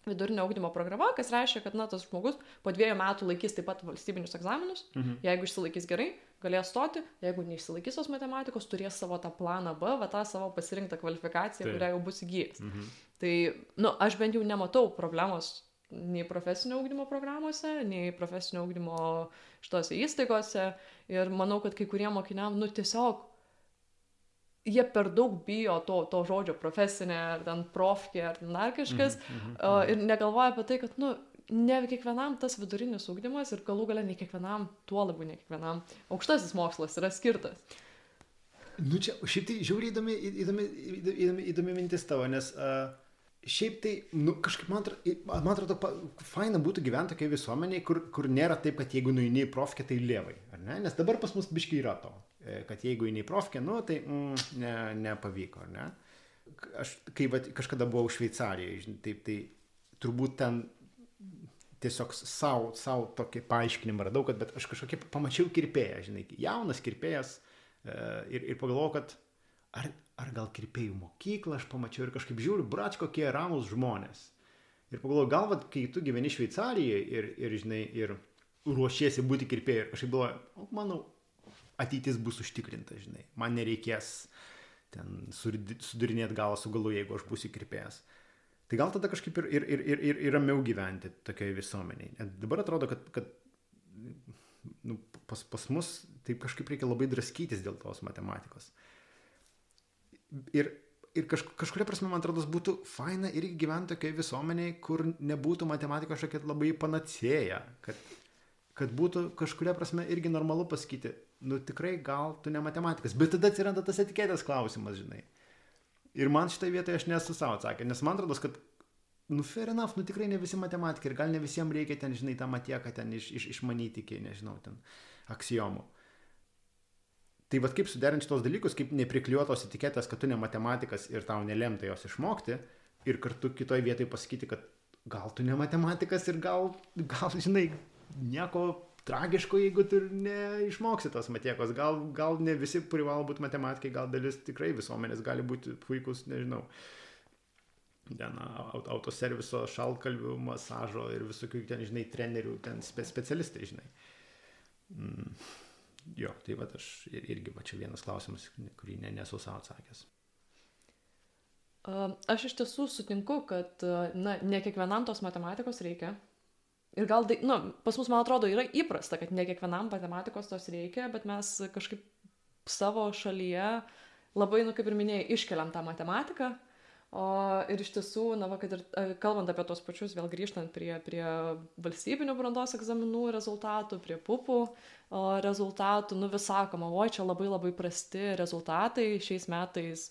vidurinio augdymo programa, kas reiškia, kad na, tas žmogus po dviejų metų laikys taip pat valstybinius egzaminus, mhm. jeigu išsilaikys gerai, galės stoti, jeigu neišsilaikys tos matematikos, turės savo tą planą B, va tą savo pasirinktą kvalifikaciją, tai. kurią jau bus įgyjęs. Mhm. Tai, nu, aš bent jau nematau problemos nei profesinio augdymo programuose, nei profesinio augdymo šitose įstaigose ir manau, kad kai kurie mokiniam, nu, tiesiog jie per daug bijo to, to žodžio profesinė, ar ten profkė, ar dar kažkas, mm -hmm, uh, ir negalvoja apie tai, kad, nu, ne kiekvienam tas vidurinis ūkdymas ir galų gale ne kiekvienam, tuo labiau ne kiekvienam, aukštasis mokslas yra skirtas. Nu čia, šiaip tai žiauriai įdomi, įdomi, įdomi, įdomi mintis tavo, nes uh, šiaip tai, nu, kažkaip man atrodo, man atrodo faina būtų gyventi tokioje visuomenėje, kur, kur nėra taip, kad jeigu nueini į profkę, tai lievai, ar ne? Nes dabar pas mus biškai yra to. E, kad jeigu eini į profkę, nu, tai mm, ne, nepavyko, ne? Aš kai va, kažkada buvau Šveicarijoje, taip, tai turbūt ten tiesiog savo, savo tokį paaiškinimą radau, kad aš kažkokį pamačiau kirpėją, žinai, jaunas kirpėjas e, ir, ir pagalvojau, kad ar, ar gal kirpėjų mokyklą aš pamačiau ir kažkaip žiūriu, brač, kokie ramus žmonės. Ir pagalvojau, gal, vat, kai tu gyveni Šveicarijoje ir, ir, žinai, ir ruošiesi būti kirpėjai, ir kažkaip galvoju, manau, ateitis bus užtikrinta, žinai. Man nereikės ten sudarinėti galą su galu, jeigu aš būsiu kirpėjas. Tai gal tada kažkaip ir, ir, ir, ir, ir, ramiau gyventi tokioje visuomenėje. Dabar atrodo, kad, kad nu, pas, pas mus taip kažkaip reikia labai draskytis dėl tos matematikos. Ir, ir kaž, kažkuria prasme, man atrodo, būtų faina irgi gyventi tokioje visuomenėje, kur nebūtų matematika kažkokia labai panacėja. Kad, kad būtų kažkuria prasme irgi normalu pasakyti, nu tikrai gal tu ne matematikas, bet tada atsiranda tas etiketės klausimas, žinai. Ir man šitą vietą aš nesu savo atsakę, nes man atrodo, kad, nu fair enough, nu tikrai ne visi matematikai ir gal ne visiems reikia ten, žinai, tą matieką ten iš, iš, išmanyti iki, nežinau, ten aksijomų. Tai vad kaip suderinti šitos dalykus, kaip neprikliuotos etiketės, kad tu ne matematikas ir tau nelemta jos išmokti ir kartu kitoje vietoje pasakyti, kad gal tu ne matematikas ir gal, gal žinai, nieko tragiško, jeigu tu neišmoksi tos matiekos. Gal, gal ne visi privalo būti matematikai, gal dalis tikrai visuomenės gali būti puikus, nežinau, ten autoserviso, šalkalvių, masažo ir visokių ten, žinai, trenerių, ten spe, specialistai, žinai. Mm. Jo, tai va aš irgi, va čia vienas klausimas, kurį ne, nesu savo atsakęs. Aš iš tiesų sutinku, kad na, ne kiekvienam tos matematikos reikia. Ir gal, na, nu, pas mus, man atrodo, yra įprasta, kad ne kiekvienam matematikos tos reikia, bet mes kažkaip savo šalyje labai, nu, kaip ir minėjai, iškeliam tą matematiką. O ir iš tiesų, na, va, kad ir kalbant apie tos pačius, vėl grįžtant prie, prie valstybinių brandos egzaminų rezultatų, prie pupų rezultatų, nu vis sakoma, oi, čia labai labai prasti rezultatai šiais metais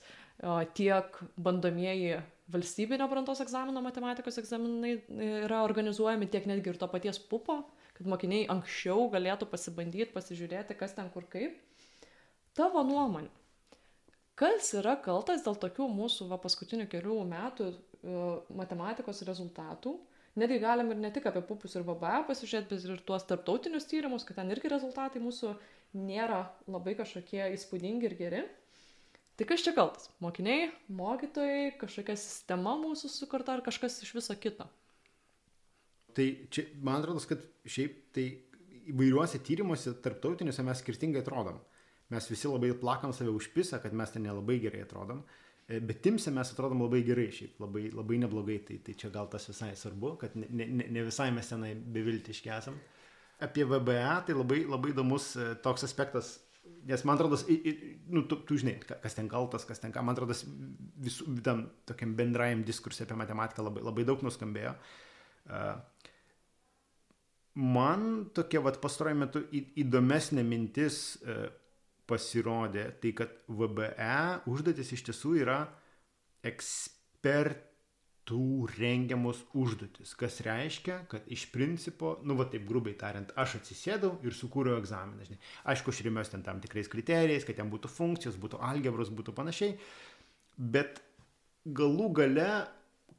tiek bandomieji valstybinio brandos egzamino matematikos egzaminai e, yra organizuojami, tiek netgi ir to paties pupo, kad mokiniai anksčiau galėtų pasibandyti, pasižiūrėti, kas ten kur kaip. Tavo nuomonė, kas yra kaltas dėl tokių mūsų va, paskutinių kelių metų uh, matematikos rezultatų? Netgi galim ir ne tik apie pupus ir VBA pasižiūrėti, bet ir tuos tarptautinius tyrimus, kad ten irgi rezultatai mūsų nėra labai kažkokie įspūdingi ir geri. Tai kas čia kaltas? Mokiniai, mokytojai, kažkokia sistema mūsų sukurta ar kažkas iš viso kito? Tai čia, man atrodo, kad šiaip tai įvairiuose tyrimuose, tarptautiniuose mes skirtingai atrodom. Mes visi labai plakam save užpisą, kad mes ten nelabai gerai atrodom, e, bet timse mes atrodom labai gerai, šiaip labai, labai neblogai, tai, tai čia gal tas visai svarbu, kad ne, ne, ne visai mes tenai beviltiški esam. Apie VBA tai labai, labai įdomus e, toks aspektas nes man atrodo, nu, tu, tu žinai, kas ten kaltas, kas ten ką, man atrodo, visų tam tokiam bendrajam diskursui apie matematiką labai, labai daug nuskambėjo. Man tokia, vad, pastaruoju metu įdomesnė mintis pasirodė, tai kad VBE užduotis iš tiesų yra ekspert tų rengiamos užduotis, kas reiškia, kad iš principo, nu va taip grubiai tariant, aš atsisėdau ir sukūriau egzaminą. Žinai. Aišku, aš remiuosi ten tam tikrais kriterijais, kad ten būtų funkcijos, būtų algebros, būtų panašiai, bet galų gale,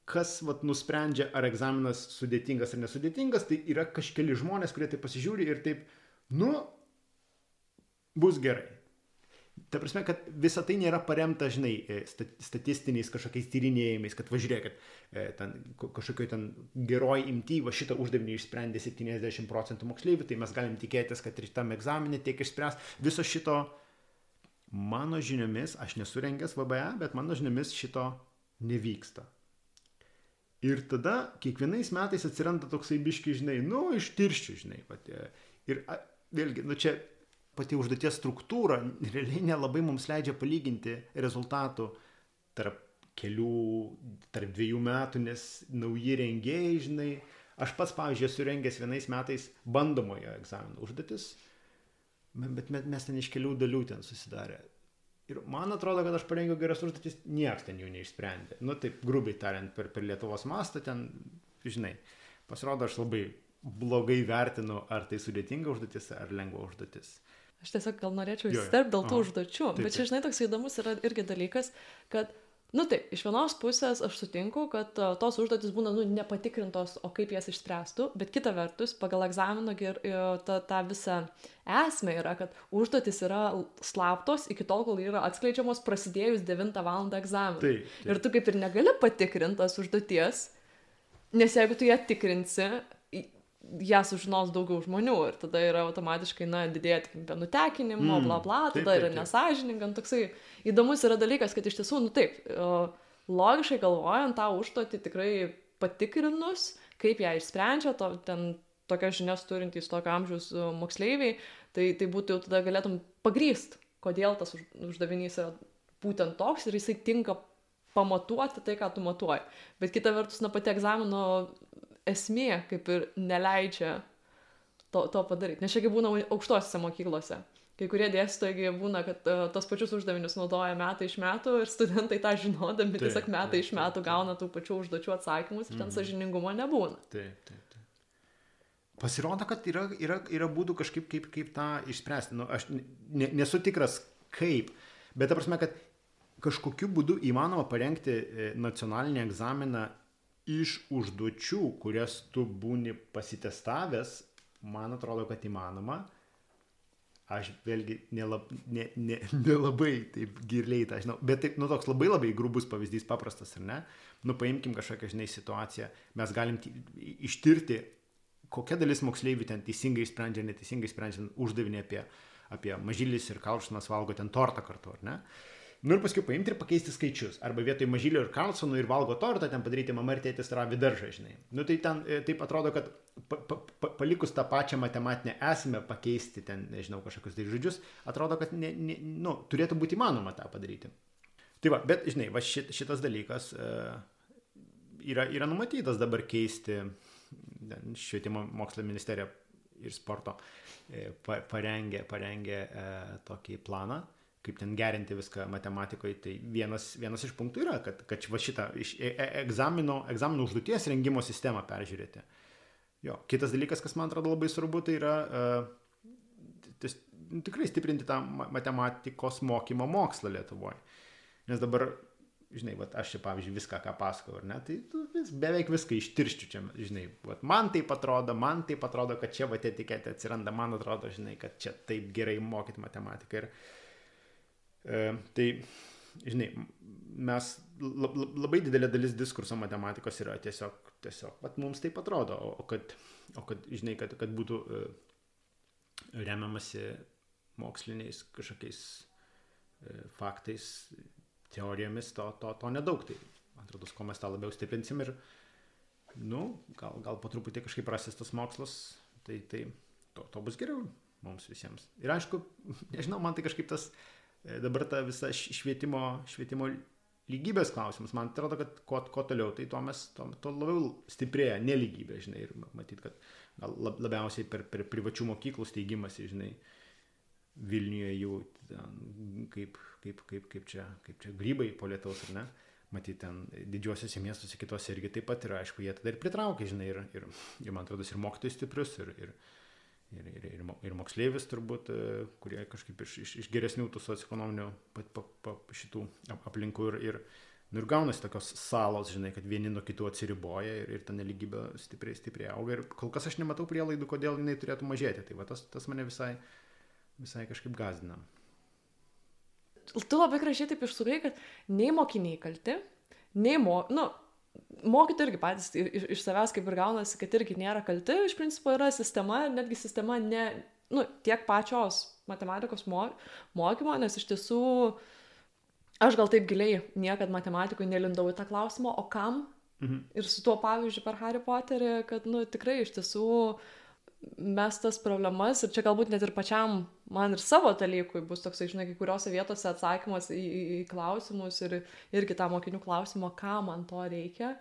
kas vat, nusprendžia, ar egzaminas sudėtingas ar nesudėtingas, tai yra kažkeli žmonės, kurie tai pasižiūri ir taip, nu, bus gerai. Ta prasme, kad visa tai nėra paremta, žinai, e, statistiniais kažkokiais tyrinėjimais, kad važiuokit, e, ten kažkokio ten geroji imtyva šitą uždavinį išsprendė 70 procentų moksleivių, tai mes galim tikėtis, kad ir tam egzaminė tiek išspręs. Viso šito, mano žiniomis, aš nesurengęs VBA, bet mano žiniomis šito nevyksta. Ir tada kiekvienais metais atsiranda toksai biški, žinai, nu, ištirščių, žinai. Pat, e, ir vėlgi, nu čia pati užduoties struktūra realiai nelabai mums leidžia palyginti rezultatų tarp kelių, tarp dviejų metų, nes nauji rengėjai, žinai, aš pats, pavyzdžiui, esu rengęs vienais metais bandomojo egzamino užduotis, bet mes ten iš kelių dalių ten susidarė. Ir man atrodo, kad aš parengiau geras užduotis, niekas ten jų neišsprendė. Nu, taip, grubiai tariant, per, per Lietuvos mastą ten, žinai, pasirodo, aš labai blogai vertinu, ar tai sudėtinga užduotis, ar lengva užduotis. Aš tiesiog gal norėčiau įsiterpti dėl tų užduočių, taip, bet čia, žinai, toks įdomus yra irgi dalykas, kad, nu taip, iš vienos pusės aš sutinku, kad uh, tos užduotis būna, nu, nepatikrintos, o kaip jas išspręstų, bet kita vertus, pagal egzamino ir ta, ta visa esmė yra, kad užduotis yra slaptos iki tol, kol yra atskleidžiamos prasidėjus 9 val. egzaminą. Taip, taip. Ir tu kaip ir negali patikrintas užduoties, nes jeigu tu ją tikrinsi, ją sužinos daugiau žmonių ir tada yra automatiškai, na, didėja tikimybė nutekinimo, mm, bla bla, tada taip, taip, yra nesažininga, nu, toksai įdomus yra dalykas, kad iš tiesų, nu taip, logiškai galvojant, tą užduotį tikrai patikrinus, kaip ją išsprendžia, to, ten tokias žinias turintys tokio amžiaus moksleiviai, tai, tai būtų jau tada galėtum pagryst, kodėl tas uždavinys yra būtent toks ir jisai tinka pamatuoti tai, ką tu matuoji. Bet kita vertus, na, pati egzamino esmė kaip ir neleidžia to, to padaryti. Nes čia kaip būna aukštosiuose mokyklose. Kai kurie dėstytojai būna, kad uh, tos pačius uždavinius naudoja metai iš metų ir studentai tą žinodami taip, tiesiog metai taip, iš metų taip, gauna tų pačių užduočių atsakymus ir ten mm. sažiningumo nebūna. Taip, taip, taip. Pasirodo, kad yra, yra, yra būdų kažkaip kaip, kaip tą išspręsti. Nu, aš ne, nesu tikras kaip, bet ta prasme, kad kažkokiu būdu įmanoma parengti e, nacionalinį egzaminą iš užduočių, kurias tu būni pasitestavęs, man atrodo, kad įmanoma. Aš vėlgi nelab, ne, ne, nelabai taip giliai tą žinau, bet taip, nu toks labai labai grubus pavyzdys, paprastas ar ne, nu paimkim kažkokią, žinai, situaciją, mes galim ištirti, kokia dalis moksleivių ten teisingai sprendžia, neteisingai sprendžia uždavinį apie, apie mažylis ir kalšnas valgo ten tortą kartu, ar ne? Nu ir paskui paimti ir pakeisti skaičius. Arba vietoj mažylio ir Karlsono ir valgo tortą ten padaryti mama ir tėtis ravi daržą, žinai. Nu tai ten e, taip atrodo, kad pa, pa, pa, palikus tą pačią matematinę esmę pakeisti ten, nežinau, kažkokius tai žodžius, atrodo, kad ne, ne, nu, turėtų būti įmanoma tą padaryti. Tai va, bet, žinai, va šit, šitas dalykas uh, yra, yra numatytas dabar keisti švietimo mokslo ministerija ir sporto e, parengė, parengė e, tokį planą, kaip ten gerinti viską matematikoje, tai vienas, vienas iš punktų yra, kad, kad va šitą iš e, egzamino, egzamino užduoties rengimo sistemą peržiūrėti. Jo, kitas dalykas, kas man atrodo labai svarbu, tai yra tis, tikrai stiprinti tą matematikos mokymo mokslą Lietuvoje. Nes dabar žinai, vat, aš čia, pavyzdžiui, viską, ką pasakau, ar ne, tai vis, beveik viską ištirščiu čia, žinai, vat, man taip atrodo, man taip atrodo, kad čia vat etiketė atsiranda, man atrodo, žinai, kad čia taip gerai mokyti matematiką. Ir, e, tai, žinai, mes lab, labai didelė dalis diskurso matematikos yra tiesiog, tiesiog, vat mums taip atrodo, o, kad, o kad, žinai, kad, kad būtų e, remiamasi moksliniais kažkokiais e, faktais, teorijomis to, to, to nedaug. Tai, man atrodo, kuo mes tą labiau stiprinsim ir, nu, gal, gal po truputį kažkaip prasis tas mokslas, tai, tai to, to bus geriau mums visiems. Ir aišku, nežinau, man tai kažkaip tas e, dabar ta visa švietimo, švietimo lygybės klausimas, man atrodo, kad kuo, kuo toliau, tai tuo mes, tuo, tuo labiau stiprėja neligybė, žinai, ir matyt, kad gal labiausiai per, per privačių mokyklų steigimąsi, žinai, Vilniuje ten, kaip, kaip, kaip, kaip, čia, kaip čia grybai po lietaus, ar ne? Matyti ten didžiuosiuose miestuose, kitose irgi taip pat ir aišku, jie tada ir pritraukia, žinai, ir, ir, ir man atrodo, ir mokytojus stiprius, ir, ir, ir, ir, ir, ir moksleivis turbūt, e, kurie kažkaip iš, iš, iš geresnių tų socioekonominių šitų aplinkų ir, ir, nu, ir gaunasi tokios salos, žinai, kad vieni nuo kitų atsiriboja ir, ir ta neligybė stipriai, stipriai auga ir kol kas aš nematau prielaidų, kodėl jinai turėtų mažėti. Tai va tas, tas mane visai, visai kažkaip gazdina tu labai gražiai taip išsukai, kad nei mokiniai kalti, nei mo, nu, mokytojai irgi patys iš, iš savęs kaip ir gaunasi, kad irgi nėra kalti, iš principo yra sistema, netgi sistema ne, nu, tiek pačios matematikos mo, mokymo, nes iš tiesų aš gal taip giliai niekad matematikoje nelindau į tą klausimą, o kam? Mhm. Ir su tuo pavyzdžiu per Harry Potterį, kad, nu, tikrai iš tiesų uh, mes tas problemas ir čia galbūt net ir pačiam man ir savo dalykui bus toksai, žinai, kai kuriuose vietose atsakymas į, į, į klausimus ir irgi tą mokinių klausimą, ką man to reikia.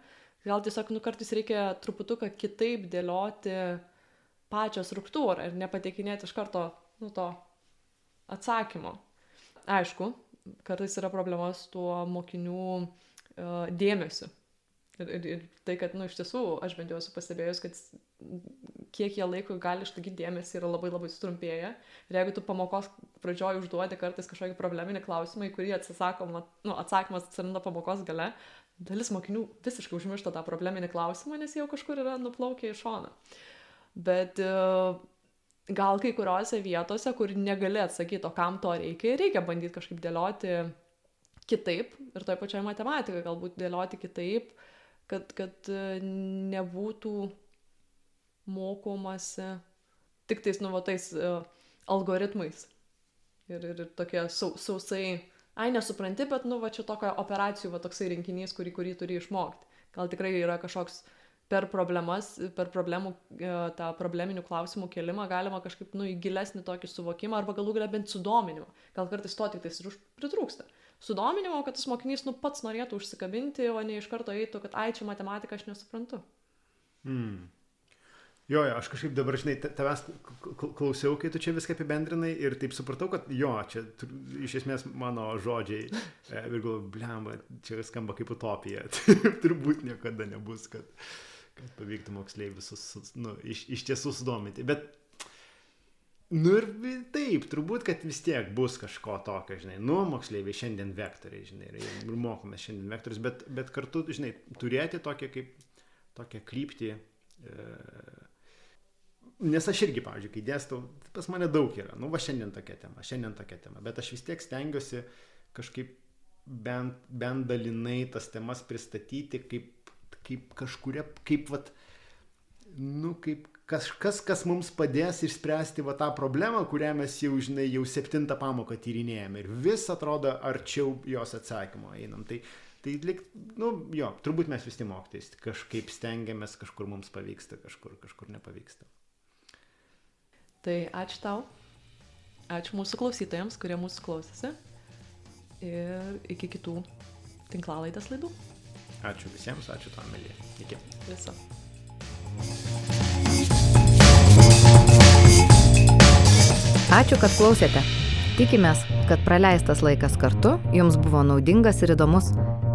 Gal tiesiog, nu, kartais reikia truputuką kitaip dėlioti pačią struktūrą ir nepateikinėti iš karto, nu, to atsakymo. Aišku, kartais yra problema su tuo mokinių uh, dėmesiu. Ir, ir, ir tai, kad, nu, iš tiesų, aš bent jau esu pastebėjus, kad kiek jie laiko gali išlaikyti dėmesį yra labai labai sutrumpėję. Ir jeigu tu pamokos pradžioj užduodi kartais kažkokį probleminį klausimą, į kurį atsisakoma, nu, atsakymas atsiranda pamokos gale, dalis mokinių visiškai užmiršta tą probleminį klausimą, nes jau kažkur yra nuplaukę į šoną. Bet e, gal kai kuriuose vietose, kur negali atsakyti, o kam to reikia, reikia bandyti kažkaip dėlioti kitaip ir toje pačioje matematikoje galbūt dėlioti kitaip, kad, kad e, nebūtų mokomasi tik tais nuvatais uh, algoritmais. Ir, ir, ir tokie sau, sausai, ai nesupranti, bet nu va čia tokio operacijų va toksai rinkinys, kurį, kurį turi išmokti. Gal tikrai yra kažkoks per problemas, per problemų, uh, tą probleminių klausimų kelimą galima kažkaip, nu, į gilesnį tokį suvokimą arba galų galia bent sudominimą. Gal kartais to tik tais ir pritrūksta. Sudominimo, kad tas mokinys, nu, pats norėtų užsikabinti, o ne iš karto eitų, kad ai čia matematika aš nesuprantu. Mm. Jo, jo, aš kažkaip dabar, žinai, tavęs klausiau, kai tu čia viską apibendrinai ir taip supratau, kad jo, čia iš esmės mano žodžiai, e, ir galvoju, blemba, čia skamba kaip utopija. Turbūt niekada nebus, kad, kad pavyktų moksleivius visus, nu, iš, iš tiesų sudominti. Bet, nu ir taip, turbūt, kad vis tiek bus kažko tokio, žinai, nu, moksleiviai šiandien vektoriai, žinai, ir, mokome šiandien vektorius, bet, bet kartu, žinai, turėti tokią kaip, tokią kryptį. E, Nes aš irgi, pavyzdžiui, kai dėstau, pas mane daug yra, nu va šiandien tokia tema, šiandien tokia tema, bet aš vis tiek stengiuosi kažkaip bent, bent dalinai tas temas pristatyti kaip, kaip kažkuria, kaip vat, nu, kaip kažkas, kas mums padės išspręsti va tą problemą, kurią mes jau, žinai, jau septintą pamoką tyrinėjame ir vis atrodo arčiau jos atsakymo einam. Tai, tai lik, nu, jo, turbūt mes visi mokytais kažkaip stengiamės, kažkur mums pavyksta, kažkur, kažkur nepavyksta. Tai ačiū tau. Ačiū mūsų klausytojams, kurie mūsų klausėsi. Ir iki kitų tinklalaidės laidų. Ačiū visiems, ačiū tam, Melė. Iki. Viso. Ačiū, kad klausėte. Tikimės, kad praleistas laikas kartu jums buvo naudingas ir įdomus.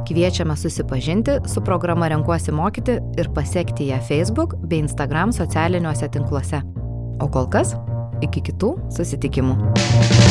Kviečiame susipažinti su programa Renkuosi mokyti ir pasiekti ją Facebook bei Instagram socialiniuose tinkluose. O kol kas, iki kitų susitikimų.